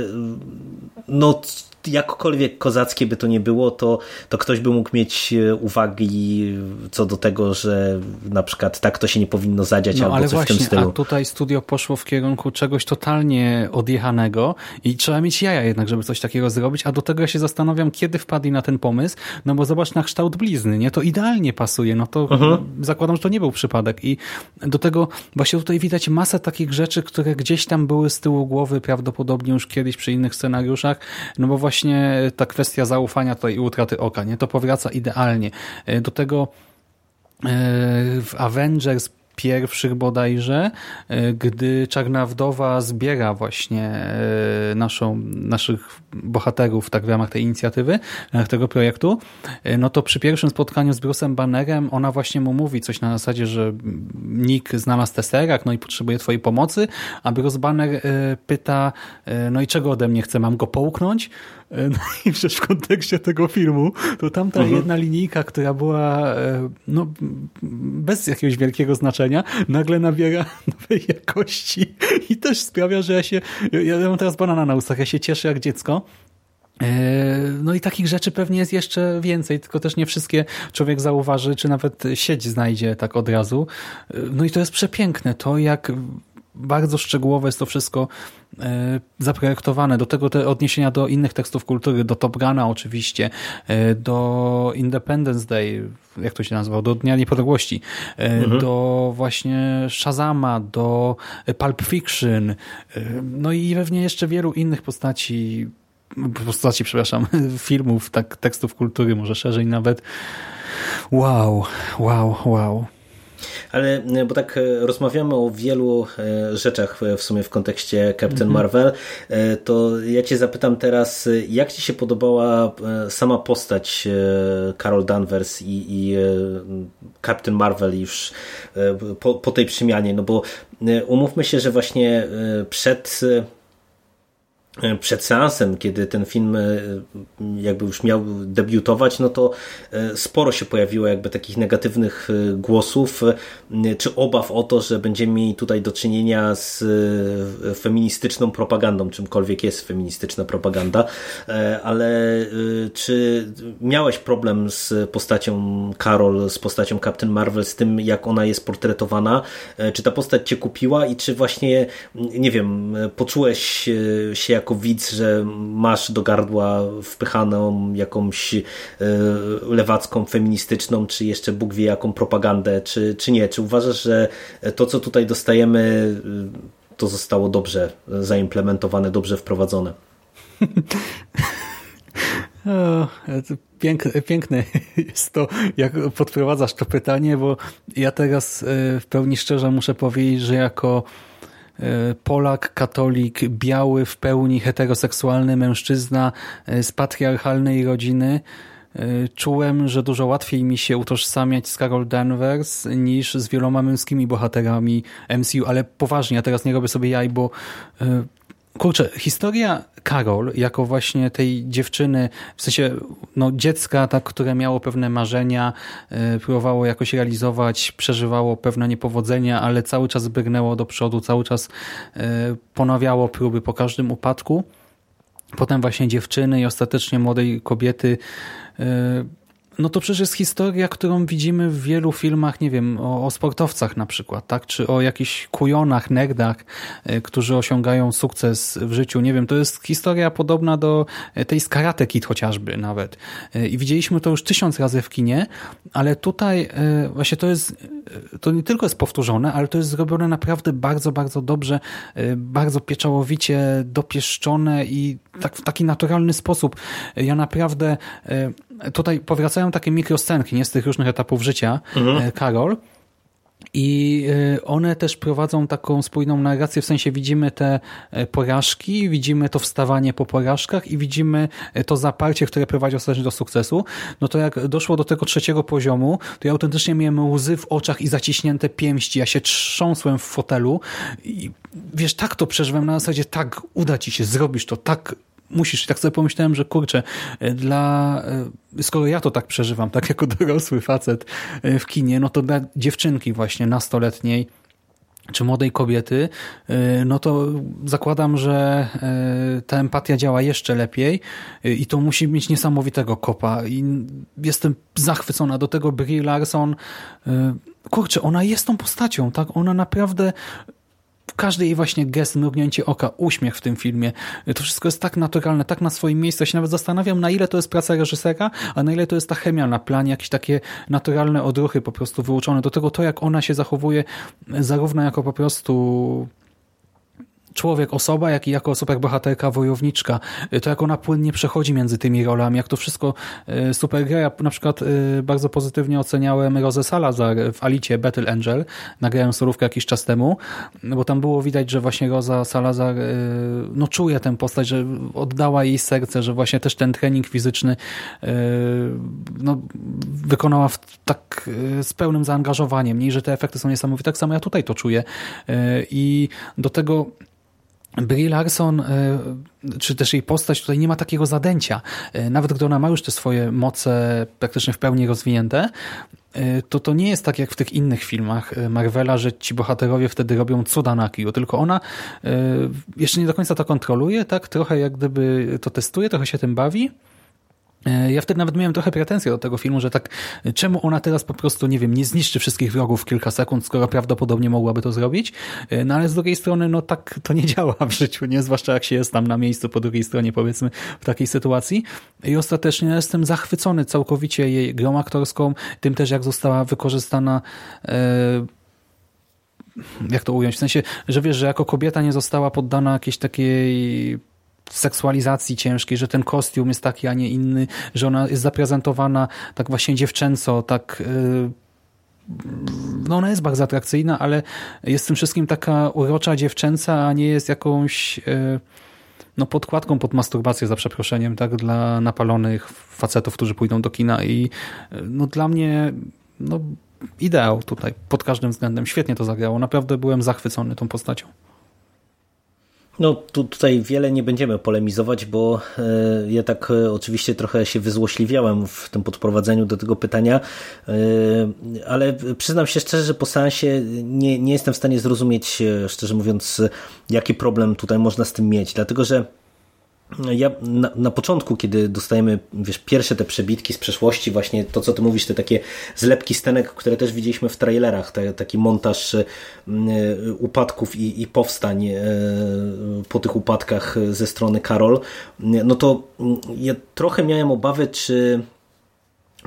no jakkolwiek kozackie by to nie było, to, to ktoś by mógł mieć e, uwagi co do tego, że na przykład tak to się nie powinno zadziać no, albo ale coś właśnie, w tym stylu. A tutaj studio poszło w kierunku czegoś totalnie odjechanego i trzeba mieć jaja jednak, żeby coś takiego zrobić, a do tego ja się zastanawiam, kiedy wpadli na ten pomysł, no bo zobacz na kształt blizny, nie? To idealnie pasuje, no to mhm. zakładam, że to nie był przypadek i do tego właśnie tutaj widać masę takich rzeczy, które gdzieś tam były z tyłu głowy prawdopodobnie już kiedyś przy innych scenariuszach, no bo właśnie właśnie ta kwestia zaufania tutaj i utraty oka, nie? To powraca idealnie. E, do tego e, w Avengers pierwszych bodajże, e, gdy Czarna Wdowa zbiera właśnie naszą, naszych bohaterów tak w ramach tej inicjatywy, w ramach tego projektu, no to przy pierwszym spotkaniu z Bruce'em Bannerem ona właśnie mu mówi coś na zasadzie, że Nick znalazł Tesseract, no i potrzebuje twojej pomocy, a Bruce Banner pyta, no i czego ode mnie chce, mam go połknąć? No i przecież w kontekście tego filmu, to tamta mhm. jedna linijka, która była e, no, bez jakiegoś wielkiego znaczenia, nagle nabiera nowej jakości i też sprawia, że ja się, ja mam teraz banana na ustach, ja się cieszę jak dziecko, e, no i takich rzeczy pewnie jest jeszcze więcej, tylko też nie wszystkie człowiek zauważy, czy nawet sieć znajdzie tak od razu. E, no i to jest przepiękne, to jak bardzo szczegółowe jest to wszystko e, zaprojektowane. Do tego te odniesienia do innych tekstów kultury, do Top Guna oczywiście, e, do Independence Day, jak to się nazywał, do Dnia Niepodległości, e, mhm. do właśnie Shazama, do Pulp Fiction, no i pewnie jeszcze wielu innych postaci, postaci, przepraszam, filmów, tak, tekstów kultury, może szerzej nawet. Wow, wow, wow. Ale e, bo tak e, rozmawiamy o wielu e, rzeczach w sumie w kontekście Captain mhm. Marvel, to ja cię zapytam teraz, jak ci się podobała sama postać Carol Danvers i, i Captain Marvel już po, po tej przemianie, no bo umówmy się, że właśnie przed przed seansem, kiedy ten film e, jakby już miał debiutować, no to e, sporo się pojawiło jakby takich negatywnych głosów, czy obaw o to, że będziemy mieli tutaj do czynienia z feministyczną propagandą, czymkolwiek jest feministyczna propaganda, ale czy miałeś problem z postacią Carol, z postacią Captain Marvel, z tym jak ona jest portretowana, czy ta postać cię kupiła i czy właśnie, nie wiem, poczułeś się jako widz, że masz do gardła wpychaną jakąś e, lewacką, feministyczną, czy jeszcze Bóg wie jaką propagandę, czy, czy nie? Czy uważasz, że to, co tutaj dostajemy, e, to zostało dobrze zaimplementowane, dobrze wprowadzone? O, piękne, piękne jest to, jak podprowadzasz to pytanie, bo ja teraz e, w pełni szczerze muszę powiedzieć, że jako Polak, katolik, biały, w pełni heteroseksualny mężczyzna e, z patriarchalnej rodziny, e, czułem, że dużo łatwiej mi się utożsamiać z Carol Danvers niż z wieloma męskimi bohaterami MCU, ale poważnie, ja teraz nie robię sobie jaj, bo Kurczę, historia Karol, jako właśnie tej dziewczyny, w sensie no, dziecka, tak, które miało pewne marzenia, yy, próbowało jakoś realizować, przeżywało pewne niepowodzenia, ale cały czas brnęło do przodu, cały czas yy, ponawiało próby po każdym upadku. Potem właśnie dziewczyny i ostatecznie młodej kobiety yy, no to przecież jest historia, którą widzimy w wielu filmach, nie wiem, o, o sportowcach na przykład, tak? Czy o jakichś kujonach, nerdach, y, którzy osiągają sukces w życiu. Nie wiem, to jest historia podobna do e, tej z Karate Kid chociażby nawet. Y, I widzieliśmy to już tysiąc razy w kinie, ale tutaj właśnie to jest, to nie tylko jest powtórzone, ale to jest zrobione naprawdę bardzo, bardzo dobrze, bardzo pieczołowicie dopieszczone i tak w taki naturalny sposób. Ja naprawdę tutaj powracają takie mikroscenki, nie z tych różnych etapów życia mhm. E, Karol. I e, one też prowadzą taką spójną narrację, w sensie widzimy te e, porażki, widzimy to wstawanie po porażkach i widzimy to zaparcie, które prowadzi ostatecznie do sukcesu. No to jak doszło do tego trzeciego poziomu, to ja autentycznie miałem łzy w oczach i zaciśnięte pięści. Ja się trząsłem w fotelu i wiesz, tak to przeżyłem na zasadzie, tak, uda ci się, zrobisz to, tak musisz. I tak sobie pomyślałem, że kurczę, e, dla, e, skoro ja to tak przeżywam, tak jako dorosły facet e, w kinie, no to dla dziewczynki właśnie nastoletniej, czy młodej kobiety, no to zakładam, że ta empatia działa jeszcze lepiej i to musi mieć niesamowitego kopa. I jestem zachwycona do tego Brie Larson. Kurczę, ona jest tą postacią, tak? Ona naprawdę każdy jej właśnie gest, mrugnięcie oka, uśmiech w tym filmie, to wszystko jest tak naturalne, tak na swoim miejscu. Ja się nawet zastanawiam, na ile to jest praca reżysera, a na ile to jest ta chemia na planie, jakieś takie naturalne odruchy po prostu wyuczone. Do tego to, jak ona się zachowuje, zarówno jako po prostu człowiek, osoba, jak i jako superbohaterka, wojowniczka, to jak ona płynnie przechodzi między tymi rolami, jak to wszystko e, super gra. Ja na przykład e, bardzo pozytywnie oceniałem Rose Salazar w Alicie Battle Angel, nagrałem solówkę jakiś czas temu, bo tam było widać, że właśnie Rosa Salazar no czuje tę postać, że oddała jej serce, że właśnie też ten trening fizyczny no, wykonała w, tak z pełnym zaangażowaniem. Nie, że te efekty są niesamowite, tak samo ja tutaj to czuję. I do tego Brie Larson, e, czy też jej postać tutaj nie ma takiego zadęcia. E, nawet gdy ona ma już te swoje moce praktycznie w pełni rozwinięte, e, to to nie jest tak jak w tych innych filmach Marvela, że ci bohaterowie wtedy robią cuda na kiju, tylko ona jeszcze nie do końca to kontroluje, tak trochę jak gdyby to testuje, trochę się tym bawi, ja wtedy nawet miałem trochę pretensje do tego filmu, że tak czemu ona teraz po prostu, nie wiem, nie zniszczy wszystkich wrogów w kilka sekund, skoro prawdopodobnie mogłaby to zrobić. E, no ale z drugiej strony, no tak to nie działa w życiu, nie? Zwłaszcza jak się jest tam na miejscu po drugiej stronie, powiedzmy, w takiej sytuacji. I ostatecznie jestem zachwycony całkowicie jej grą aktorską, tym też jak została wykorzystana e, jak to ująć? W sensie, że wiesz, że jako kobieta nie została poddana jakiejś takiej seksualizacji ciężkiej, że ten kostium jest taki, a nie inny, że ona jest zaprezentowana tak właśnie dziewczęco, tak y, no ona jest bardzo atrakcyjna, ale jest tym wszystkim taka urocza dziewczęca, a nie jest jakąś y, no podkładką pod masturbację za przeproszeniem, tak, dla napalonych facetów, którzy pójdą do kina i y, no dla mnie no ideał tutaj pod każdym względem. Świetnie to zagrało. Naprawdę byłem zachwycony tą postacią. No tu, tutaj wiele nie będziemy polemizować, bo e, ja tak e, oczywiście trochę się wyzłośliwiałem w tym podprowadzeniu do tego pytania, e, ale przyznam się szczerze, że po seansie nie, nie jestem w stanie zrozumieć, szczerze mówiąc, jaki problem tutaj można z tym mieć, dlatego że ja na, na, początku, kiedy dostajemy wiesz, pierwsze te przebitki z przeszłości, właśnie to, co ty mówisz, te takie zlepki scenek, które też widzieliśmy w trailerach, te, taki montaż y, upadków i, i powstań y, po tych upadkach ze strony Karol, no to ja trochę miałem obawy, czy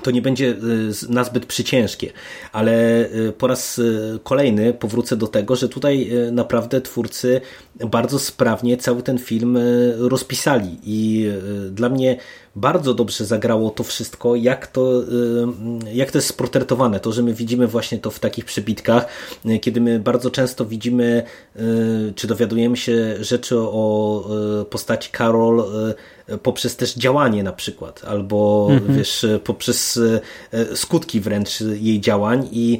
to nie będzie y, nazbyt przyciężkie, ale y, po raz y, kolejny powrócę do tego, że tutaj naprawdę twórcy bardzo sprawnie cały ten film rozpisali. I dla mnie bardzo dobrze zagrało to wszystko, jak to, jak to jest sportretowane. To, że my widzimy właśnie to w takich przebitkach, kiedy my bardzo często widzimy, czy dowiadujemy się rzeczy o postaci Karol poprzez też działanie na przykład, albo mhm. wiesz, poprzez skutki wręcz jej działań i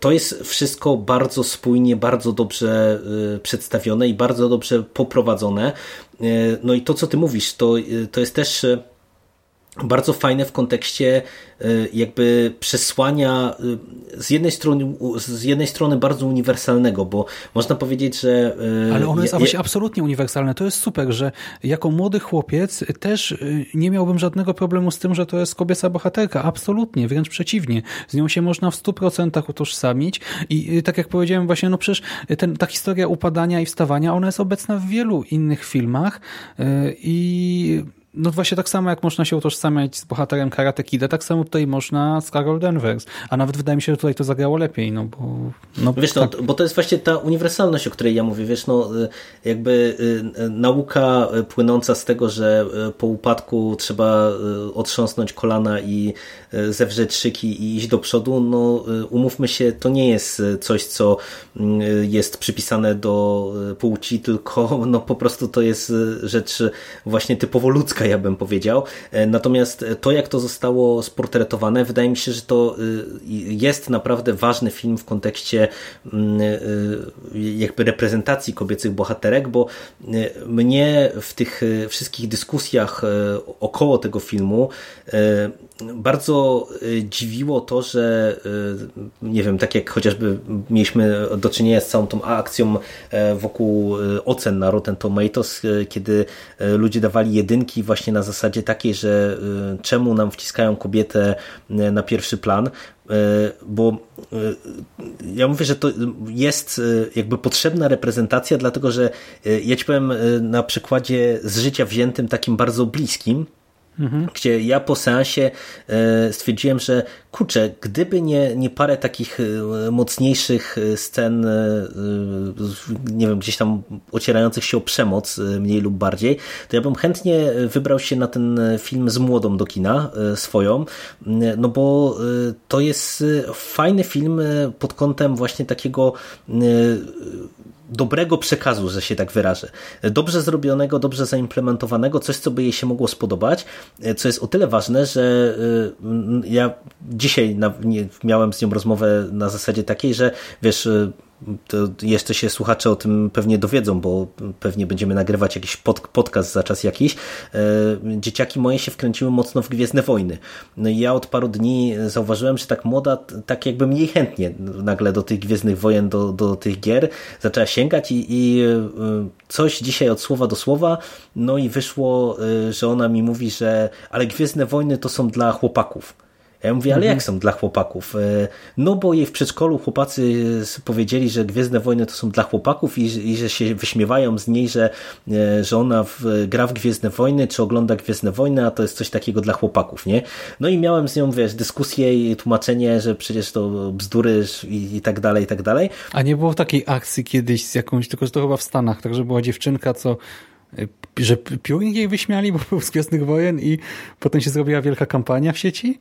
to jest wszystko bardzo spójnie, bardzo dobrze przedstawione i bardzo dobrze poprowadzone. No i to, co ty mówisz, to, to jest też bardzo fajne w kontekście y, jakby przesłania y, z jednej strony, z jednej strony bardzo uniwersalnego, bo można powiedzieć, że... Y, Ale ono jest absolutnie uniwersalne. To jest super, że jako młody chłopiec też nie miałbym żadnego problemu z tym, że to jest kobieca bohaterka. Absolutnie, wręcz przeciwnie. Z nią się można w 100% utożsamić i tak jak powiedziałem właśnie, no przecież ten, ta historia upadania i wstawania, ona jest obecna w wielu innych filmach i no właśnie tak samo jak można się utożsamiać z bohaterem Karate Kida, tak samo tutaj można z Carol Danvers. A nawet wydaje mi się, że tutaj to zagrało lepiej, no bo... No, wiesz, no, tak. no, bo to jest właśnie ta uniwersalność, o której ja mówię, wiesz, no y, jakby y, nauka płynąca z tego, że y, po upadku trzeba otrząsnąć kolana i zewrzeć szyki i iść do przodu, no umówmy się, to nie jest coś, co jest przypisane do płci, tylko no po prostu to jest rzecz właśnie typowo ludzka, ja bym powiedział. E, natomiast to, jak to zostało sportretowane, wydaje mi się, że to y, jest naprawdę ważny film w kontekście mm, y, jakby reprezentacji kobiecych bohaterek, bo y, mnie w tych wszystkich dyskusjach około tego filmu bardzo dziwiło to, że nie wiem, tak jak chociażby mieliśmy do czynienia z całą tą akcją wokół ocen na Rotten Tomatoes, kiedy ludzie dawali jedynki właśnie na zasadzie takiej, że y, czemu nam wciskają kobietę y, na pierwszy plan, y, bo ja mówię, że to jest jakby potrzebna reprezentacja, dlatego że ja ci powiem na przykładzie z życia wziętym takim bardzo bliskim, Mhm. Gdzie ja po seansie e, stwierdziłem, że kurczę, gdyby nie, nie parę takich e, mocniejszych e, scen, nie wiem, gdzieś tam ocierających się o przemoc, mniej lub bardziej, to ja bym chętnie wybrał się na ten film z młodą do kina swoją, no bo to jest fajny film pod kątem właśnie takiego dobrego przekazu, że się tak wyrażę. Dobrze zrobionego, dobrze zaimplementowanego, coś, co by jej się mogło spodobać, co jest o tyle ważne, że y, ja dzisiaj miałem z nią rozmowę na zasadzie takiej, że wiesz, y, to jeszcze się słuchacze o tym pewnie dowiedzą, bo pewnie będziemy nagrywać jakiś pod, podcast za czas jakiś. E, dzieciaki moje się wkręciły mocno w Gwiezdne Wojny. No i ja od paru dni zauważyłem, że tak moda, tak jakby mniej chętnie nagle do tych Gwiezdnych Wojen, do, do tych gier zaczęła sięgać i, i e, coś dzisiaj od słowa do słowa, no i wyszło, e, że ona mi mówi, że ale Gwiezdne Wojny to są dla chłopaków. Ja mówię, ale mhm. jak są dla chłopaków? E, no bo jej w przedszkolu chłopacy powiedzieli, że Gwiezdne Wojny to są dla chłopaków i, i że się wyśmiewają z niej, że, e, że ona w, gra w Gwiezdne Wojny, czy ogląda Gwiezdne Wojny, a to jest coś takiego dla chłopaków, nie? No i miałem z nią, wiesz, dyskusję i tłumaczenie, że przecież to bzdury i, i tak dalej, i tak dalej. A nie było takiej akcji kiedyś z jakąś, tylko że to chyba w Stanach, także była dziewczynka, co e, że piórnik jej wyśmiali, bo był z Gwiezdnych Wojen i potem się zrobiła wielka kampania w sieci?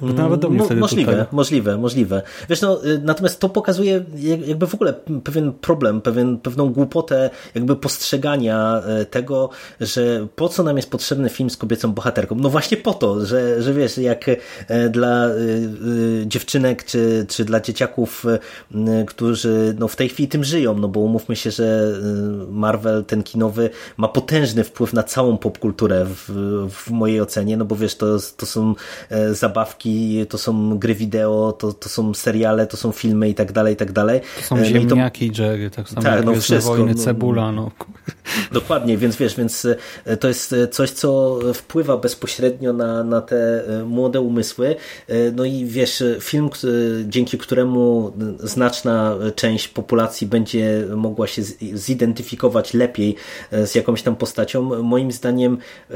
Bo nawet do mnie Mo- wtedy możliwe, dotarło. możliwe, możliwe. Wiesz, no, y, natomiast to pokazuje jak- jakby w ogóle pewien problem, pewien, pewną głupotę jakby postrzegania y, tego, że po co nam jest potrzebny film z kobiecą bohaterką? No właśnie po to, że, że wiesz, jak y, dla dziewczynek czy, czy dla dzieciaków, którzy no, w tej chwili tym żyją, no bo umówmy się, że Marvel, ten kinowy, ma potężny wpływ na całą popkulturę w, w mojej ocenie, no bo wiesz, to, to są e, zabawki, to są gry wideo, to, to są seriale, to są filmy i tak dalej, i tak dalej. To są E, no i to- ziemniaki, Jerry, tak samo Tak, jak no wszystko, Wojny, no. cebula, no. Dokładnie, więc wiesz, więc e, to jest coś, co wpływa bezpośrednio na, na te e, młode umysły. E, No i wiesz, film, dzięki któremu znaczna część populacji będzie mogła się zidentyfikować lepiej e, z jakąś tam postacią, moim zdaniem e,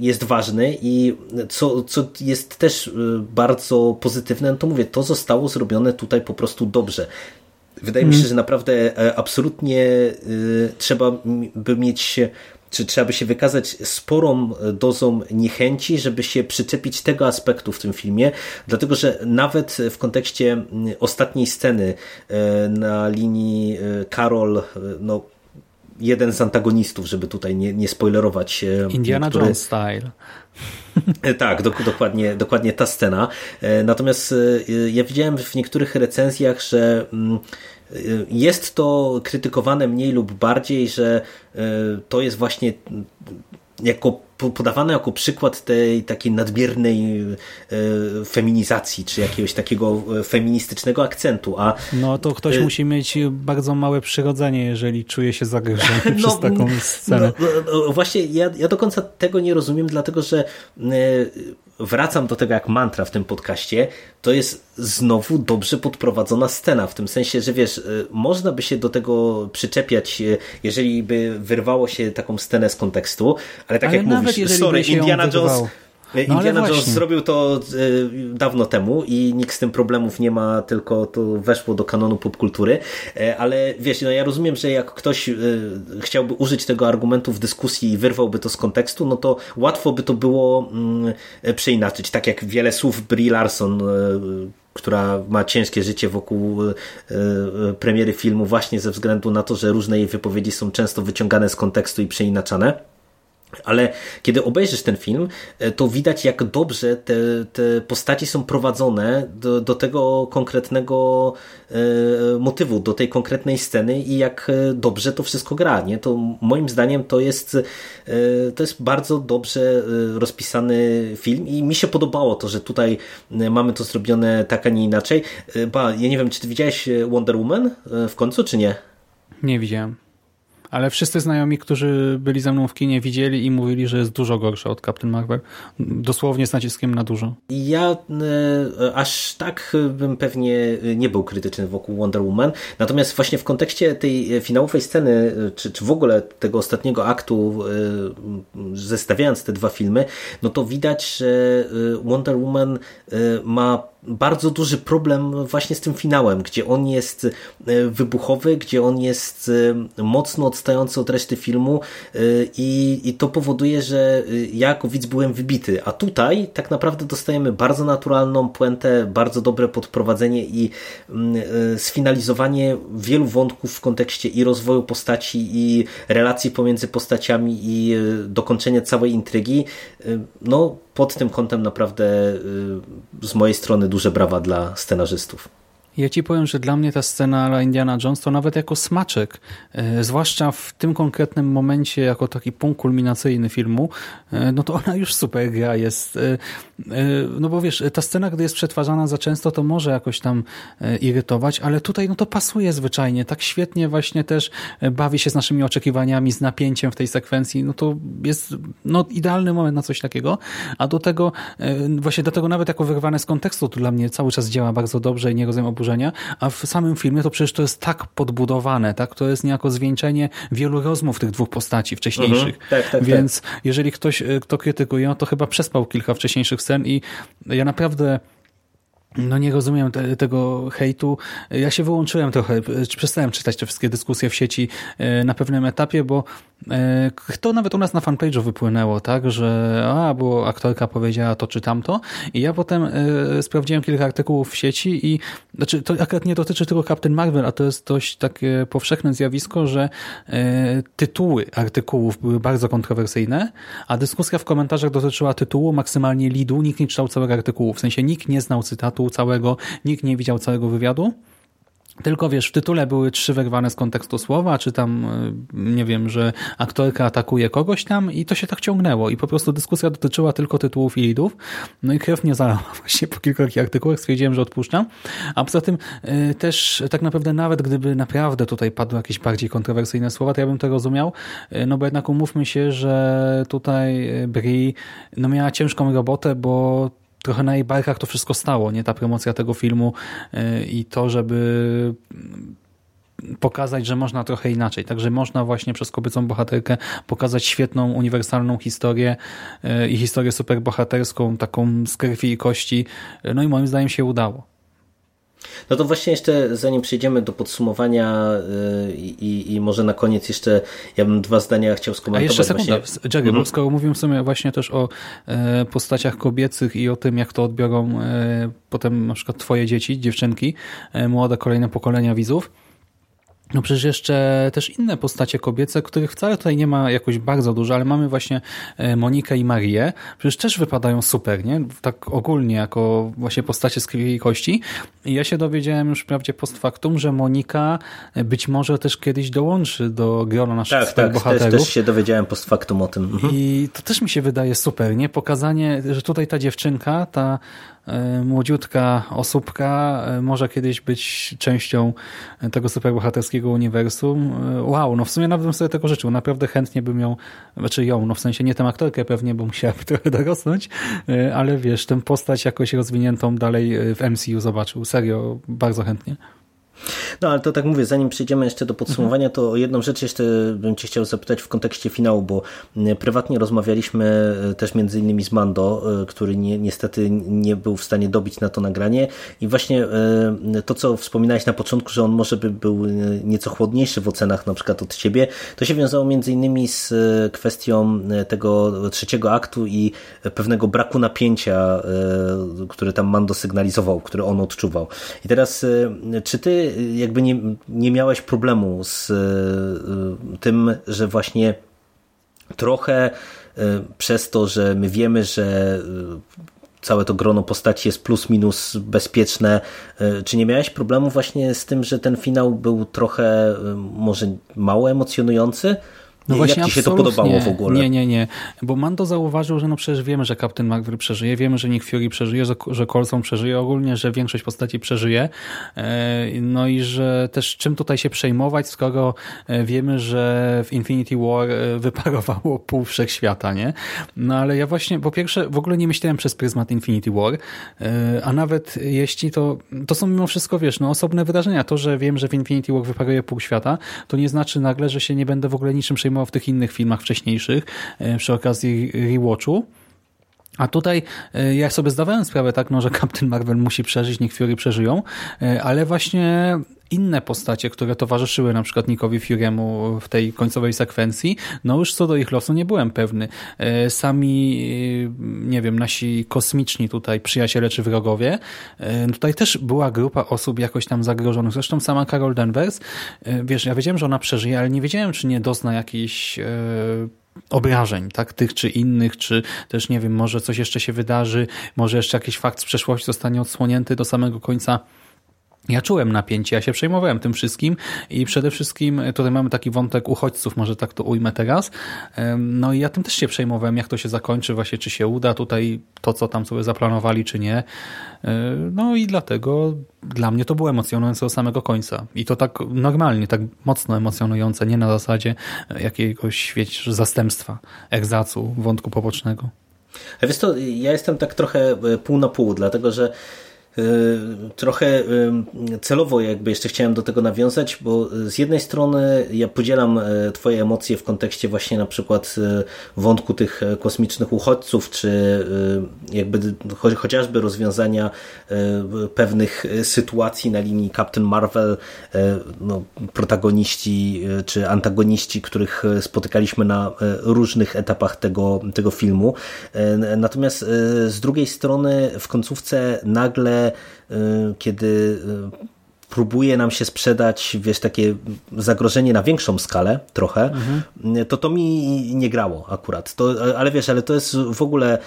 jest ważny i co, co jest też e, bardzo pozytywne, no to mówię, to zostało zrobione tutaj po prostu dobrze. Wydaje mi się, że naprawdę e, absolutnie y, trzeba by mieć, czy trzeba by się wykazać sporą e, dozą niechęci, żeby się przyczepić tego aspektu w tym filmie, dlatego że nawet w kontekście m, ostatniej sceny e, na linii e, Karol, e, no jeden z antagonistów, żeby tutaj nie, nie spoilerować. e, Indiana który- Jones style. E, Tak, dok dokładnie, dokładnie ta scena. E, Natomiast ja widziałem w niektórych recenzjach, że mm, jest to krytykowane mniej lub bardziej, że to jest właśnie jako po- podawane jako przykład tej takiej nadmiernej e, feminizacji, czy jakiegoś takiego e, feministycznego akcentu, a No to ktoś Y- musi mieć bardzo małe przyrodzenie, jeżeli czuje się zagrożony przez taką scenę. No, no, no, właśnie ja, ja do końca tego nie rozumiem, dlatego że e, wracam do tego jak mantra w tym podcaście, to jest znowu dobrze podprowadzona scena, w tym sensie, że wiesz, e, można by się do tego przyczepiać, e, jeżeli by wyrwało się taką scenę z kontekstu, ale tak Ale jak mówisz, sorry, Indiana Jones wyrwało. No ale Indiana Jones zrobił to e, dawno temu i nikt z tym problemów nie ma, tylko to weszło do kanonu popkultury, E, ale wiesz, no ja rozumiem, że jak ktoś e, chciałby użyć tego argumentu w dyskusji i wyrwałby to z kontekstu, no to łatwo by to było mm, e, przeinaczyć, tak jak wiele słów Brie Larson e, która ma ciężkie życie wokół e, e, premiery filmu właśnie ze względu na to, że różne jej wypowiedzi są często wyciągane z kontekstu i przeinaczane. Ale kiedy obejrzysz ten film, e, to widać, jak dobrze te, te postaci są prowadzone do, do tego konkretnego e, motywu, do tej konkretnej sceny i jak e, dobrze to wszystko gra. Nie? To moim zdaniem to jest, e, to jest bardzo dobrze e, rozpisany film i mi się podobało to, że tutaj mamy to zrobione tak, a nie inaczej. Ba, ja nie wiem, czy ty widziałeś Wonder Woman w końcu, czy nie? Nie widziałem. Ale wszyscy znajomi, którzy byli ze mną w kinie, widzieli i mówili, że jest dużo gorsza od Captain Marvel. Dosłownie z naciskiem na dużo. Ja e, aż tak bym pewnie nie był krytyczny wokół Wonder Woman, natomiast właśnie w kontekście tej finalowej sceny, e, czy, czy w ogóle tego ostatniego aktu, e, zestawiając te dwa filmy, no to widać, że e, Wonder Woman e, ma bardzo duży problem właśnie z tym finałem, gdzie on jest e, wybuchowy, gdzie on jest e, mocno odstający od reszty filmu e, i, i to powoduje, że ja jako widz byłem wybity, a tutaj tak naprawdę dostajemy bardzo naturalną puentę, bardzo dobre podprowadzenie i mm, sfinalizowanie wielu wątków w kontekście i rozwoju postaci i relacji pomiędzy postaciami i dokończenie całej intrygi. No pod tym kątem naprawdę y, z mojej strony duże brawa dla scenarzystów. Ja ci powiem, że dla mnie ta scena ala Indiana Jones to nawet jako smaczek, e, zwłaszcza w tym konkretnym momencie, jako taki punkt kulminacyjny filmu, e, no to ona już super gra jest. E, no bo wiesz, ta scena, gdy jest przetwarzana za często, to może jakoś tam irytować, ale tutaj no to pasuje zwyczajnie. Tak świetnie właśnie też bawi się z naszymi oczekiwaniami, z napięciem w tej sekwencji. No to jest no, idealny moment na coś takiego, a do tego właśnie do tego nawet jako wyrwane z kontekstu to dla mnie cały czas działa bardzo dobrze i nie rozumiem oburzenia, a w samym filmie to przecież to jest tak podbudowane, tak? To jest niejako zwieńczenie wielu rozmów tych dwóch postaci wcześniejszych. Mhm, tak, tak, Więc jeżeli ktoś, e, kto krytykuje, no to chyba przespał kilka wcześniejszych scen i ja naprawdę no nie rozumiem te, tego hejtu. Ja się wyłączyłem trochę, czy przestałem czytać te wszystkie dyskusje w sieci e, na pewnym etapie, bo to nawet u nas na fanpage'u wypłynęło, tak, że a, było aktorka powiedziała to czy tamto i ja potem sprawdziłem kilka artykułów w sieci i znaczy to akurat nie dotyczy tylko Captain Marvel, a to jest dość takie powszechne zjawisko, że tytuły artykułów były bardzo kontrowersyjne, a dyskusja w komentarzach dotyczyła tytułu, maksymalnie lidu, nikt nie czytał całego artykułu, w sensie nikt nie znał cytatu całego, nikt nie widział całego wywiadu, tylko wiesz, w tytule były trzy wyrwane z kontekstu słowa, czy tam, e, nie wiem, że aktorka atakuje kogoś tam i to się tak ciągnęło i po prostu dyskusja dotyczyła tylko tytułów i lidów. No i krew nie zalała właśnie po kilku takich artykułach, stwierdziłem, że odpuszczam. A poza tym e, też tak naprawdę nawet gdyby naprawdę tutaj padły jakieś bardziej kontrowersyjne słowa, to ja bym to rozumiał, e, no bo jednak umówmy się, że tutaj Brie no miała ciężką robotę, bo trochę na jej barkach to wszystko stało, nie ta promocja tego filmu y, i to, żeby pokazać, że można trochę inaczej. Także można właśnie przez kobiecą bohaterkę pokazać świetną, uniwersalną historię y, i historię superbohaterską, taką z krwi i kości. No i moim zdaniem się udało. No to właśnie jeszcze zanim przejdziemy do podsumowania yy, i, i może na koniec jeszcze ja bym dwa zdania chciał skomentować. A jeszcze sekunda, właśnie... Jerry, mhm. bo skoro mówimy sobie właśnie też o e, postaciach kobiecych i o tym, jak to odbiorą e, potem na przykład twoje dzieci, dziewczynki, e, młode kolejne pokolenia widzów, no przecież jeszcze też inne postacie kobiece, których wcale tutaj nie ma jakoś bardzo dużo, ale mamy właśnie e, Monikę i Marię. Przecież też wypadają super, nie? Tak ogólnie, jako właśnie postacie z krwi i kości. I ja się dowiedziałem już wprawdzie post factum, że Monika e, być może też kiedyś dołączy do grona naszych tak, tak, bohaterów. Też, też się dowiedziałem post factum o tym. Mhm. I to też mi się wydaje super, nie? Pokazanie, że tutaj ta dziewczynka, ta młodziutka osóbka e, może kiedyś być częścią tego superbohaterskiego uniwersum. E, wow, no w sumie nawet bym sobie tego życzył. Naprawdę chętnie bym ją, znaczy ją, no w sensie nie tę aktorkę pewnie, bo musiałaby trochę dorosnąć, ale wiesz, tę postać jakoś rozwiniętą dalej w MCU zobaczył. Serio, bardzo chętnie. No ale to tak mówię, zanim przejdziemy jeszcze do podsumowania, to o jedną rzecz jeszcze bym Cię chciał zapytać w kontekście finału, bo prywatnie rozmawialiśmy e, też między innymi z Mando, e, który ni niestety nie był w stanie dobić na to nagranie i właśnie e, to, co wspominałeś na początku, że on może by był nieco chłodniejszy w ocenach na przykład od Ciebie, to się wiązało między innymi z kwestią tego trzeciego aktu i pewnego braku napięcia, który tam Mando sygnalizował, który on odczuwał. I teraz, czy Ty jakby nie, nie miałeś problemu z e, tym, że właśnie trochę e, przez to, że my wiemy, że e, całe to grono postaci jest plus minus bezpieczne. Czy nie miałeś problemu właśnie z tym, że ten finał był trochę może mało emocjonujący? No właśnie, Jak ci się to podobało w ogóle? Nie, nie, nie. Bo Mando zauważył, że no przecież wiemy, że Captain Marvel przeżyje, wiemy, że Nick Fury przeżyje, że, Coulson przeżyje, ogólnie, że większość postaci przeżyje. E, no i że też czym tutaj się przejmować, skoro e, wiemy, że w Infinity War e, wyparowało pół wszechświata, nie? No ale ja właśnie, po pierwsze, w ogóle nie myślałem przez pryzmat Infinity War, a nawet jeśli to, to są mimo wszystko, wiesz, no osobne wydarzenia. To, że wiem, że w Infinity War wyparuje pół świata, to nie znaczy nagle, że się nie będę w ogóle niczym w tych innych filmach wcześniejszych e, przy okazji rewatchu. A tutaj e, ja sobie zdawałem sprawę, tak, no, że Captain Marvel musi przeżyć, niech Fury przeżyją, e, ale właśnie inne postacie, które towarzyszyły na przykład Nickowi Fury'emu w tej końcowej sekwencji, no już co do ich losu nie byłem pewny. Sami, nie wiem, nasi kosmiczni tutaj przyjaciele czy wrogowie, tutaj też była grupa osób jakoś tam zagrożonych. Zresztą sama Carol Danvers, wiesz, ja wiedziałem, że ona przeżyje, ale nie wiedziałem, czy nie dozna jakiejś obrażeń, tak, tych czy innych, czy też nie wiem, może coś jeszcze się wydarzy, może jeszcze jakiś fakt z przeszłości zostanie odsłonięty do samego końca ja czułem napięcie, ja się przejmowałem tym wszystkim i przede wszystkim tutaj mamy taki wątek uchodźców, może tak to ujmę teraz. No i ja tym też się przejmowałem, jak to się zakończy, właśnie czy się uda tutaj to, co tam sobie zaplanowali, czy nie. No i dlatego dla mnie to było emocjonujące do samego końca. I to tak normalnie, tak mocno emocjonujące, nie na zasadzie jakiegoś, wiecie, zastępstwa, egzacu, wątku pobocznego. A wiesz to, ja jestem tak trochę pół na pół, dlatego że Trochę celowo jakby jeszcze chciałem do tego nawiązać, bo z jednej strony ja podzielam twoje emocje w kontekście właśnie na przykład wątku tych kosmicznych uchodźców, czy jakby chociażby rozwiązania pewnych sytuacji na linii Captain Marvel, no, protagoniści czy antagoniści, których spotykaliśmy na różnych etapach tego, tego filmu. Natomiast z drugiej strony w końcówce nagle, kiedy próbuje nam się sprzedać, wiesz, takie zagrożenie na większą skalę trochę, mhm. to to mi nie grało akurat. To, ale wiesz, ale to jest w ogóle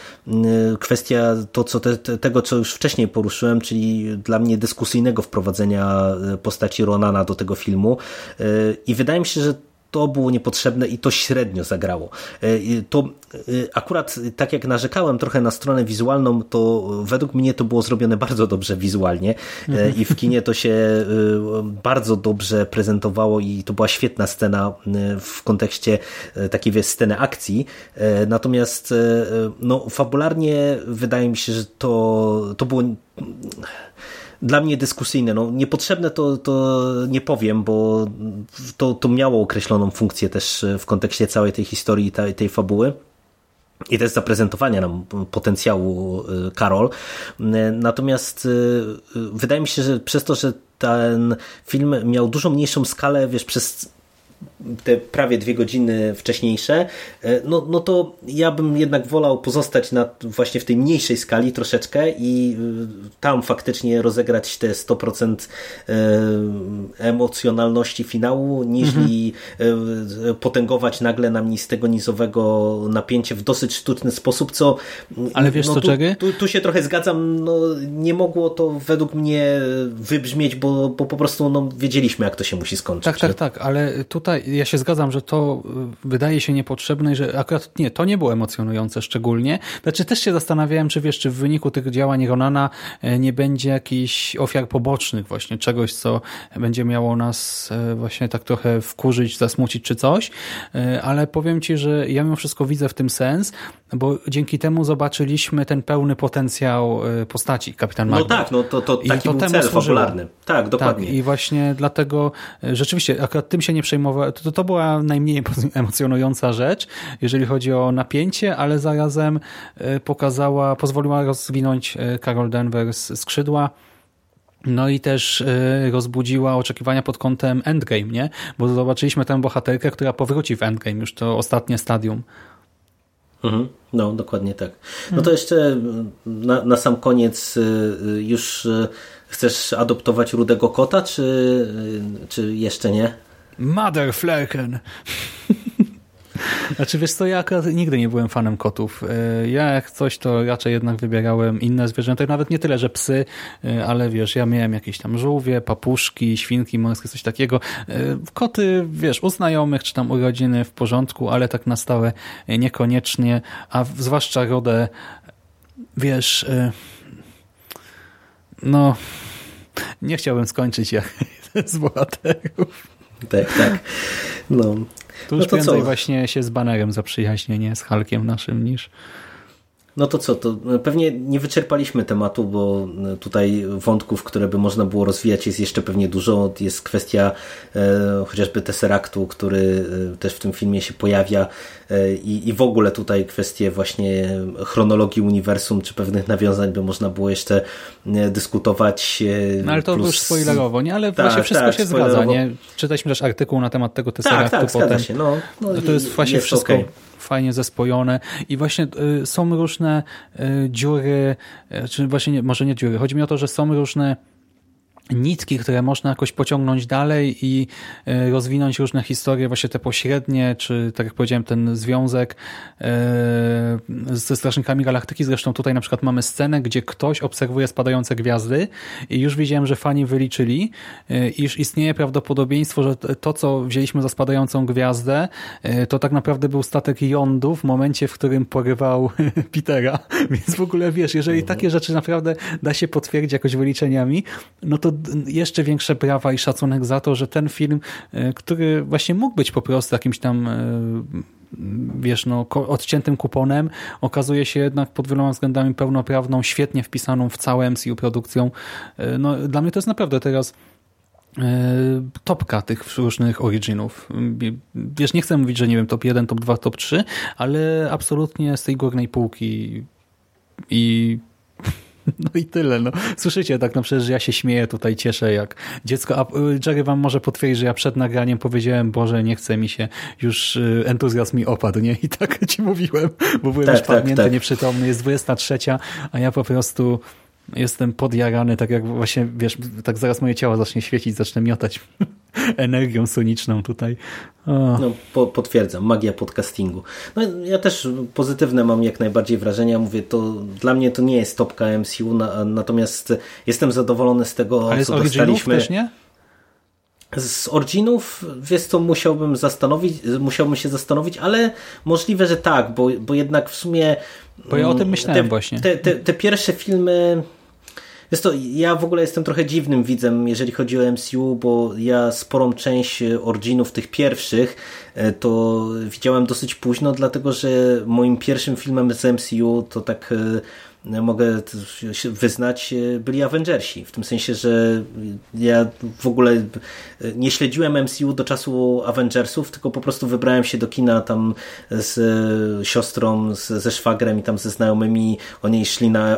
kwestia to, co te, tego, co już wcześniej poruszyłem, czyli dla mnie dyskusyjnego wprowadzenia postaci Ronana do tego filmu i wydaje mi się, że to było niepotrzebne i to średnio zagrało. E, to e, akurat tak jak narzekałem trochę na stronę wizualną, to według mnie to było zrobione bardzo dobrze wizualnie e, i w kinie to się bardzo dobrze prezentowało i to była świetna scena w kontekście takiej wiesz, sceny akcji. Natomiast no, fabularnie wydaje mi się, że to, to było dla mnie dyskusyjne. No, niepotrzebne to, to nie powiem, bo to, to miało określoną funkcję też w kontekście całej tej historii, tej, tej fabuły. I też zaprezentowania nam potencjału y, Karol. Natomiast y, y, wydaje mi się, że przez to, że ten film miał dużo mniejszą skalę, wiesz, przez te prawie dwie godziny wcześniejsze, e, no, no to ja bym jednak wolał pozostać na, właśnie w tej mniejszej skali troszeczkę i e, tam faktycznie rozegrać te 100% e, emocjonalności finału, niż mhm. potęgować nagle na z tego nizowego napięcie w dosyć sztuczny sposób, co... Ale wiesz no, co, tu? Tu, tu, się trochę zgadzam, no, nie mogło to według mnie wybrzmieć, bo, bo po prostu no, wiedzieliśmy, jak to się musi skończyć. Tak, tak, tak, ale tutaj ja się zgadzam, że to y, wydaje się niepotrzebne i że akurat nie, to nie było emocjonujące szczególnie. Znaczy też się zastanawiałem, czy wiesz, czy w wyniku tych działań Ronana e, nie będzie jakichś ofiar pobocznych właśnie, czegoś, co będzie miało nas e, właśnie tak trochę wkurzyć, zasmucić czy coś, e, ale powiem Ci, że ja mimo wszystko widzę w tym sens, bo dzięki temu zobaczyliśmy ten pełny potencjał postaci Kapitan Marvel. No tak, no to, to taki to był cel fabularny. Tak, dokładnie. Tak, i właśnie dlatego rzeczywiście akurat tym się nie przejmował, to, to była najmniej emocjonująca rzecz, jeżeli chodzi o napięcie, ale zarazem e, pokazała, pozwoliła rozwinąć Carol Danvers skrzydła, no i też rozbudziła oczekiwania pod kątem Endgame, nie? Bo zobaczyliśmy tę bohaterkę, która powróci w Endgame, już to ostatnie stadium. Mhm. No, dokładnie tak. No to jeszcze na, na sam koniec już chcesz adoptować rudego kota, czy, czy jeszcze nie? Mother Flerken. Znaczy wiesz co, ja nigdy nie byłem fanem kotów. E, ja jak coś, to raczej jednak wybierałem inne zwierzęta. Nawet nie tyle, że psy, e, ale wiesz, ja miałem jakieś tam żółwie, papuszki, świnki morskie, coś takiego. E, koty, wiesz, u znajomych czy tam u rodziny w porządku, ale tak na stałe niekoniecznie, a zwłaszcza rodę, wiesz, no, nie chciałbym skończyć jak z bohaterów. Tak, tak. No. Tu już no to prędzej co? właśnie się z banerem zaprzyjaźnienie z Halkiem naszym niż no to co, to pewnie nie wyczerpaliśmy tematu, bo tutaj wątków, które by można było rozwijać jest jeszcze pewnie dużo. Jest kwestia e, chociażby Tesseractu, który e, też w tym filmie się pojawia e, i, i w ogóle tutaj kwestie właśnie chronologii uniwersum, czy pewnych nawiązań by można było jeszcze e, dyskutować. E, no ale to plus... już spoilerowo, nie? Ale tak, właśnie wszystko tak, się zgadza, nie? Czytaliśmy też artykuł na temat tego Tesseractu tak, tak, potem. Się. No, no, to jest właśnie jest wszystko okay fajnie zespojone i właśnie y, są różne y, dziury, y, czy właśnie nie, może nie dziury, chodzi mi o to, że są różne nitki, które można jakoś pociągnąć dalej i e, rozwinąć różne historie, właśnie te pośrednie, czy tak jak powiedziałem, ten związek e, ze Strażnikami Galaktyki. Zresztą tutaj na przykład mamy scenę, gdzie ktoś obserwuje spadające gwiazdy i już widziałem, że fani wyliczyli, e, iż istnieje prawdopodobieństwo, że to, co wzięliśmy za spadającą gwiazdę, to tak naprawdę był statek Yondu w momencie, w którym porywał Petera. Więc w ogóle wiesz, jeżeli takie rzeczy naprawdę da się potwierdzić jakoś wyliczeniami, no to jeszcze większe brawa i szacunek za to, że ten film, który właśnie mógł być po prostu jakimś tam wiesz, no, odciętym kuponem, okazuje się jednak pod wieloma względami pełnoprawną, świetnie wpisaną w całe MCU produkcją. No, dla mnie to jest naprawdę teraz topka tych różnych originów. Wiesz, nie chcę mówić, że nie wiem, top 1, top 2, top 3, ale absolutnie z tej górnej półki i no i tyle. No. Słyszycie tak, no przecież ja się śmieję, tutaj cieszę jak dziecko. A y, Jerry wam może potwierdzi, że ja przed nagraniem powiedziałem, Boże, nie chce mi się, już y, entuzjazm mi opadł, nie? I tak ci mówiłem, bo byłem tak, już padnięty, tak, tak. nieprzytomny, jest 23, a ja po prostu jestem podjarany, tak jak właśnie, wiesz, tak zaraz moje ciało zacznie świecić, zacznę miotać energią soniczną tutaj. No, po, potwierdzam, magia podcastingu. No, ja też pozytywne mam jak najbardziej wrażenia. Mówię, to dla mnie to nie jest topka MCU, na, natomiast jestem zadowolony z tego, Ale co z dostaliśmy. też nie? Z Originów, wiesz co, musiałbym zastanowić, musiałbym się zastanowić, ale możliwe, że tak, bo, bo jednak w sumie... Bo ja o tym myślałem te, właśnie. Te, te, te pierwsze filmy jest to, ja w ogóle jestem trochę dziwnym widzem, jeżeli chodzi o MCU, bo ja sporą część Originów tych pierwszych e, to widziałem dosyć późno, dlatego że moim pierwszym filmem z MCU to tak e, mogę wyznać, e, byli Avengersi. W tym sensie, że ja w ogóle nie śledziłem MCU do czasu Avengersów, tylko po prostu wybrałem się do kina tam z siostrą, z, ze szwagrem i tam ze znajomymi. Oni szli na,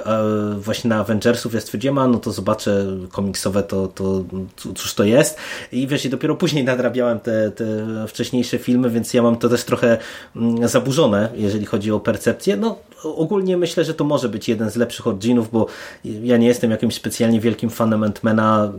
właśnie na Avengersów. Ja stwierdziłem, a no to zobaczę komiksowe, to, to cóż to jest. I wiesz, i dopiero później nadrabiałem te, te wcześniejsze filmy, więc ja mam to też trochę mm, zaburzone, jeżeli chodzi o percepcję. No ogólnie myślę, że to może być jeden z lepszych originów, bo ja nie jestem jakimś specjalnie wielkim fanem Ant-Mana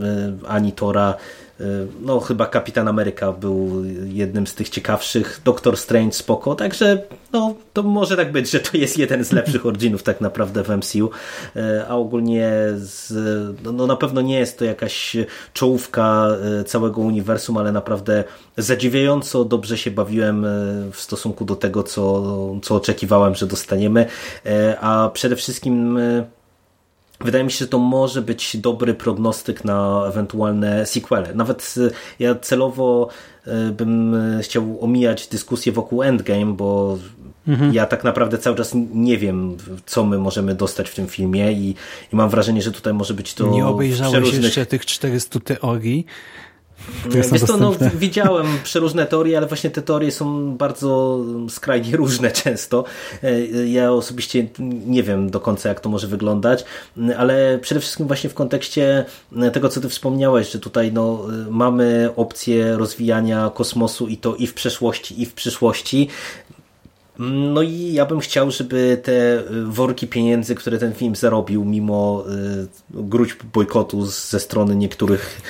y, ani Tora. Y, no chyba Kapitan Ameryka był jednym z tych ciekawszych, Doctor Strange spoko, także no to może tak być, że to jest jeden z lepszych originów tak naprawdę w MCU, y, a ogólnie z, no, no na pewno nie jest to jakaś czołówka całego uniwersum, ale naprawdę zadziwiająco dobrze się bawiłem w stosunku do tego, co, co oczekiwałem, że dostaniemy, a przede wszystkim Wydaje mi się, że to może być dobry prognostyk na ewentualne sequele. Nawet y, ja celowo y, bym chciał omijać dyskusję wokół Endgame, bo mhm. ja tak naprawdę cały czas nie wiem, co my możemy dostać w tym filmie i, i mam wrażenie, że tutaj może być to Nie obejrzałeś przeróżnych... jeszcze tych 400 teorii, Wiesz to, no, widziałem przeróżne teorie, ale właśnie te teorie są bardzo skrajnie różne często. E, ja osobiście nie wiem do końca, jak to może wyglądać, ale przede wszystkim właśnie w kontekście tego, co ty wspomniałeś, że tutaj no, mamy opcję rozwijania kosmosu i to i w przeszłości, i w przyszłości. No i ja bym chciał, żeby te worki pieniędzy, które ten film zarobił, mimo y, gruźb bojkotu ze strony niektórych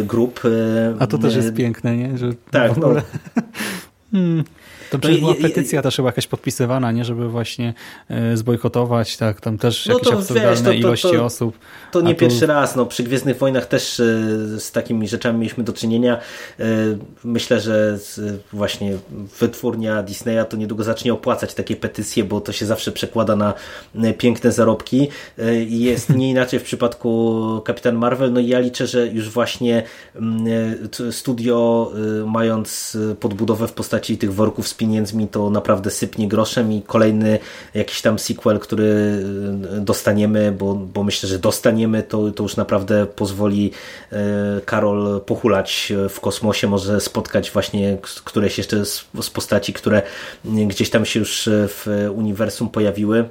y, grup. Y, A to też jest piękne, nie? Że tak, no. hmm. To no była petycja też chyba jakaś podpisywana, nie, żeby właśnie e, zbojkotować, tak, tam też no jakieś to, absurdalne wiesz, to, to, ilości osób. To nie tu... pierwszy raz, no przy Gwiezdnych Wojnach też e, z takimi rzeczami mieliśmy do czynienia. E, myślę, że właśnie wytwórnia Disneya to niedługo zacznie opłacać takie petycje, bo to się zawsze przekłada na piękne zarobki. I jest nie inaczej w przypadku Kapitan Marvel, no i ja liczę, że już właśnie studio mając podbudowę w postaci tych worków z pieniędzmi to naprawdę sypnie groszem i kolejny jakiś tam sequel, który y, dostaniemy, bo, bo myślę, że dostaniemy, to, to już naprawdę pozwoli y, Karol pochulać w kosmosie, może spotkać właśnie któreś jeszcze z, z postaci, które gdzieś tam się już w uniwersum pojawiły.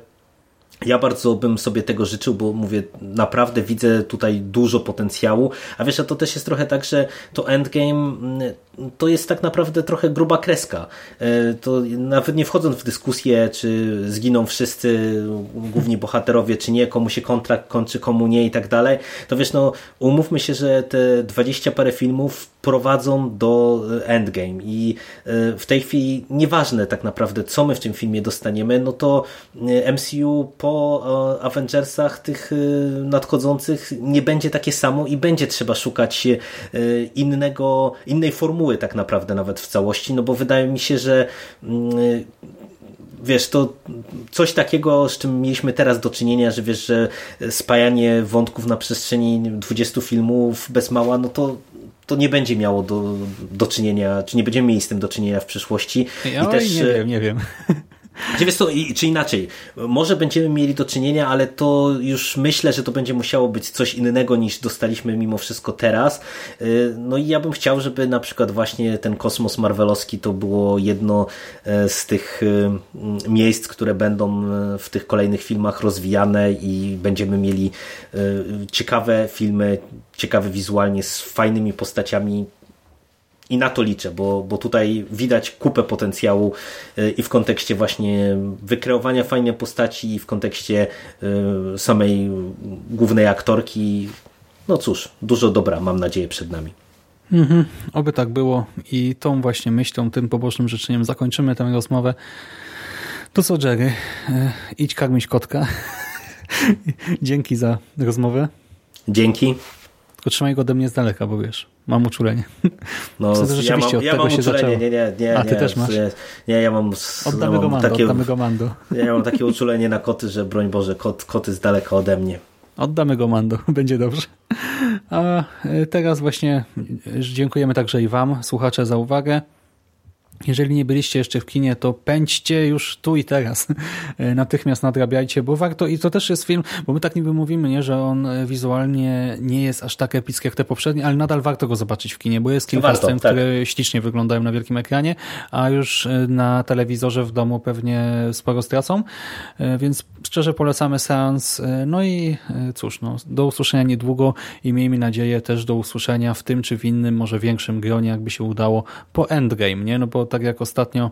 Ja bardzo bym sobie tego życzył, bo mówię, naprawdę widzę tutaj dużo potencjału, a wiesz, a to też jest trochę tak, że to endgame mm, to jest tak naprawdę trochę gruba kreska. E, to nawet nie wchodząc w dyskusję, czy zginą wszyscy główni bohaterowie, czy nie, komu się kontrakt kończy, komu nie i tak dalej, to wiesz, no umówmy się, że te dwadzieścia parę filmów prowadzą do endgame i e, w tej chwili nieważne tak naprawdę, co my w tym filmie dostaniemy, no to e, MCU po Avengersach tych nadchodzących nie będzie takie samo i będzie trzeba szukać innego, innej formuły formuły tak naprawdę nawet w całości, no bo wydaje mi się, że mm, wiesz, to coś takiego, z czym mieliśmy teraz do czynienia, że wiesz, że spajanie wątków na przestrzeni 20 filmów bez mała, no to to nie będzie miało do, do czynienia, czy nie będziemy mieli z tym do czynienia w przyszłości. Ja, I też, nie wiem, nie wiem. Czy, wiesz co, czy inaczej, może będziemy mieli do czynienia, ale to już myślę, że to będzie musiało być coś innego niż dostaliśmy mimo wszystko teraz. Y, no i ja bym chciał, żeby na przykład właśnie ten kosmos marvelowski to było jedno e, z tych y, miejsc, które będą e, w tych kolejnych filmach rozwijane i będziemy mieli e, ciekawe filmy, ciekawe wizualnie z fajnymi postaciami, i na to liczę, bo, bo tutaj widać kupę potencjału y, i w kontekście właśnie wykreowania fajnej postaci i w kontekście y, samej głównej aktorki. No cóż, dużo dobra mam nadzieję przed nami. Mhm, oby tak było i tą właśnie myślą, tym pobocznym życzeniem zakończymy tę rozmowę. To co Jerry, y, idź karmić kotka. Dzięki za rozmowę. Dzięki. Tylko trzymaj go ode mnie z daleka, bo wiesz, mam uczulenie. No, ja mam, ja mam uczulenie, nie, nie, nie. A ty nie, też masz? Nie, ja mam, oddamy ja go mando, takie, oddamy go mando. Ja mam takie uczulenie na koty, że broń Boże, kot, koty z daleka ode mnie. Oddamy go mando, będzie dobrze. A e, teraz właśnie dziękujemy także i wam, słuchacze, za uwagę. Jeżeli nie byliście jeszcze w kinie, to pędźcie już tu i teraz. Natychmiast nadrabiajcie, bo warto, i to też jest film, bo my tak niby mówimy, nie, że on wizualnie nie jest aż tak epicki jak te poprzednie, ale nadal warto go zobaczyć w kinie, bo jest kilka warto, scen, tak. które ślicznie wyglądają na wielkim ekranie, a już na telewizorze w domu pewnie sporo stracą, więc szczerze polecamy seans. No i cóż, no, do usłyszenia niedługo i miejmy nadzieję też do usłyszenia w tym czy w innym, może większym gronie, jakby się udało po Endgame, nie, no bo tak jak ostatnio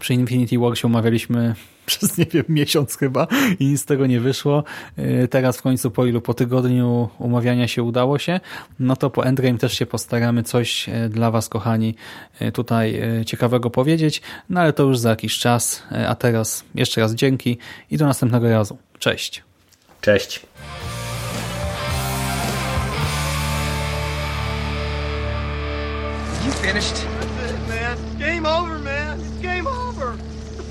przy Infinity War się umawialiśmy przez, nie wiem, miesiąc chyba i nic z tego nie wyszło. Y, teraz w końcu po ilu, po tygodniu umawiania się udało się, no to po Endgame też się postaramy coś y, dla Was, kochani, y, tutaj ciekawego powiedzieć, no ale to już za jakiś czas, a teraz jeszcze raz dzięki i do następnego razu. Cześć. Cześć. You finished?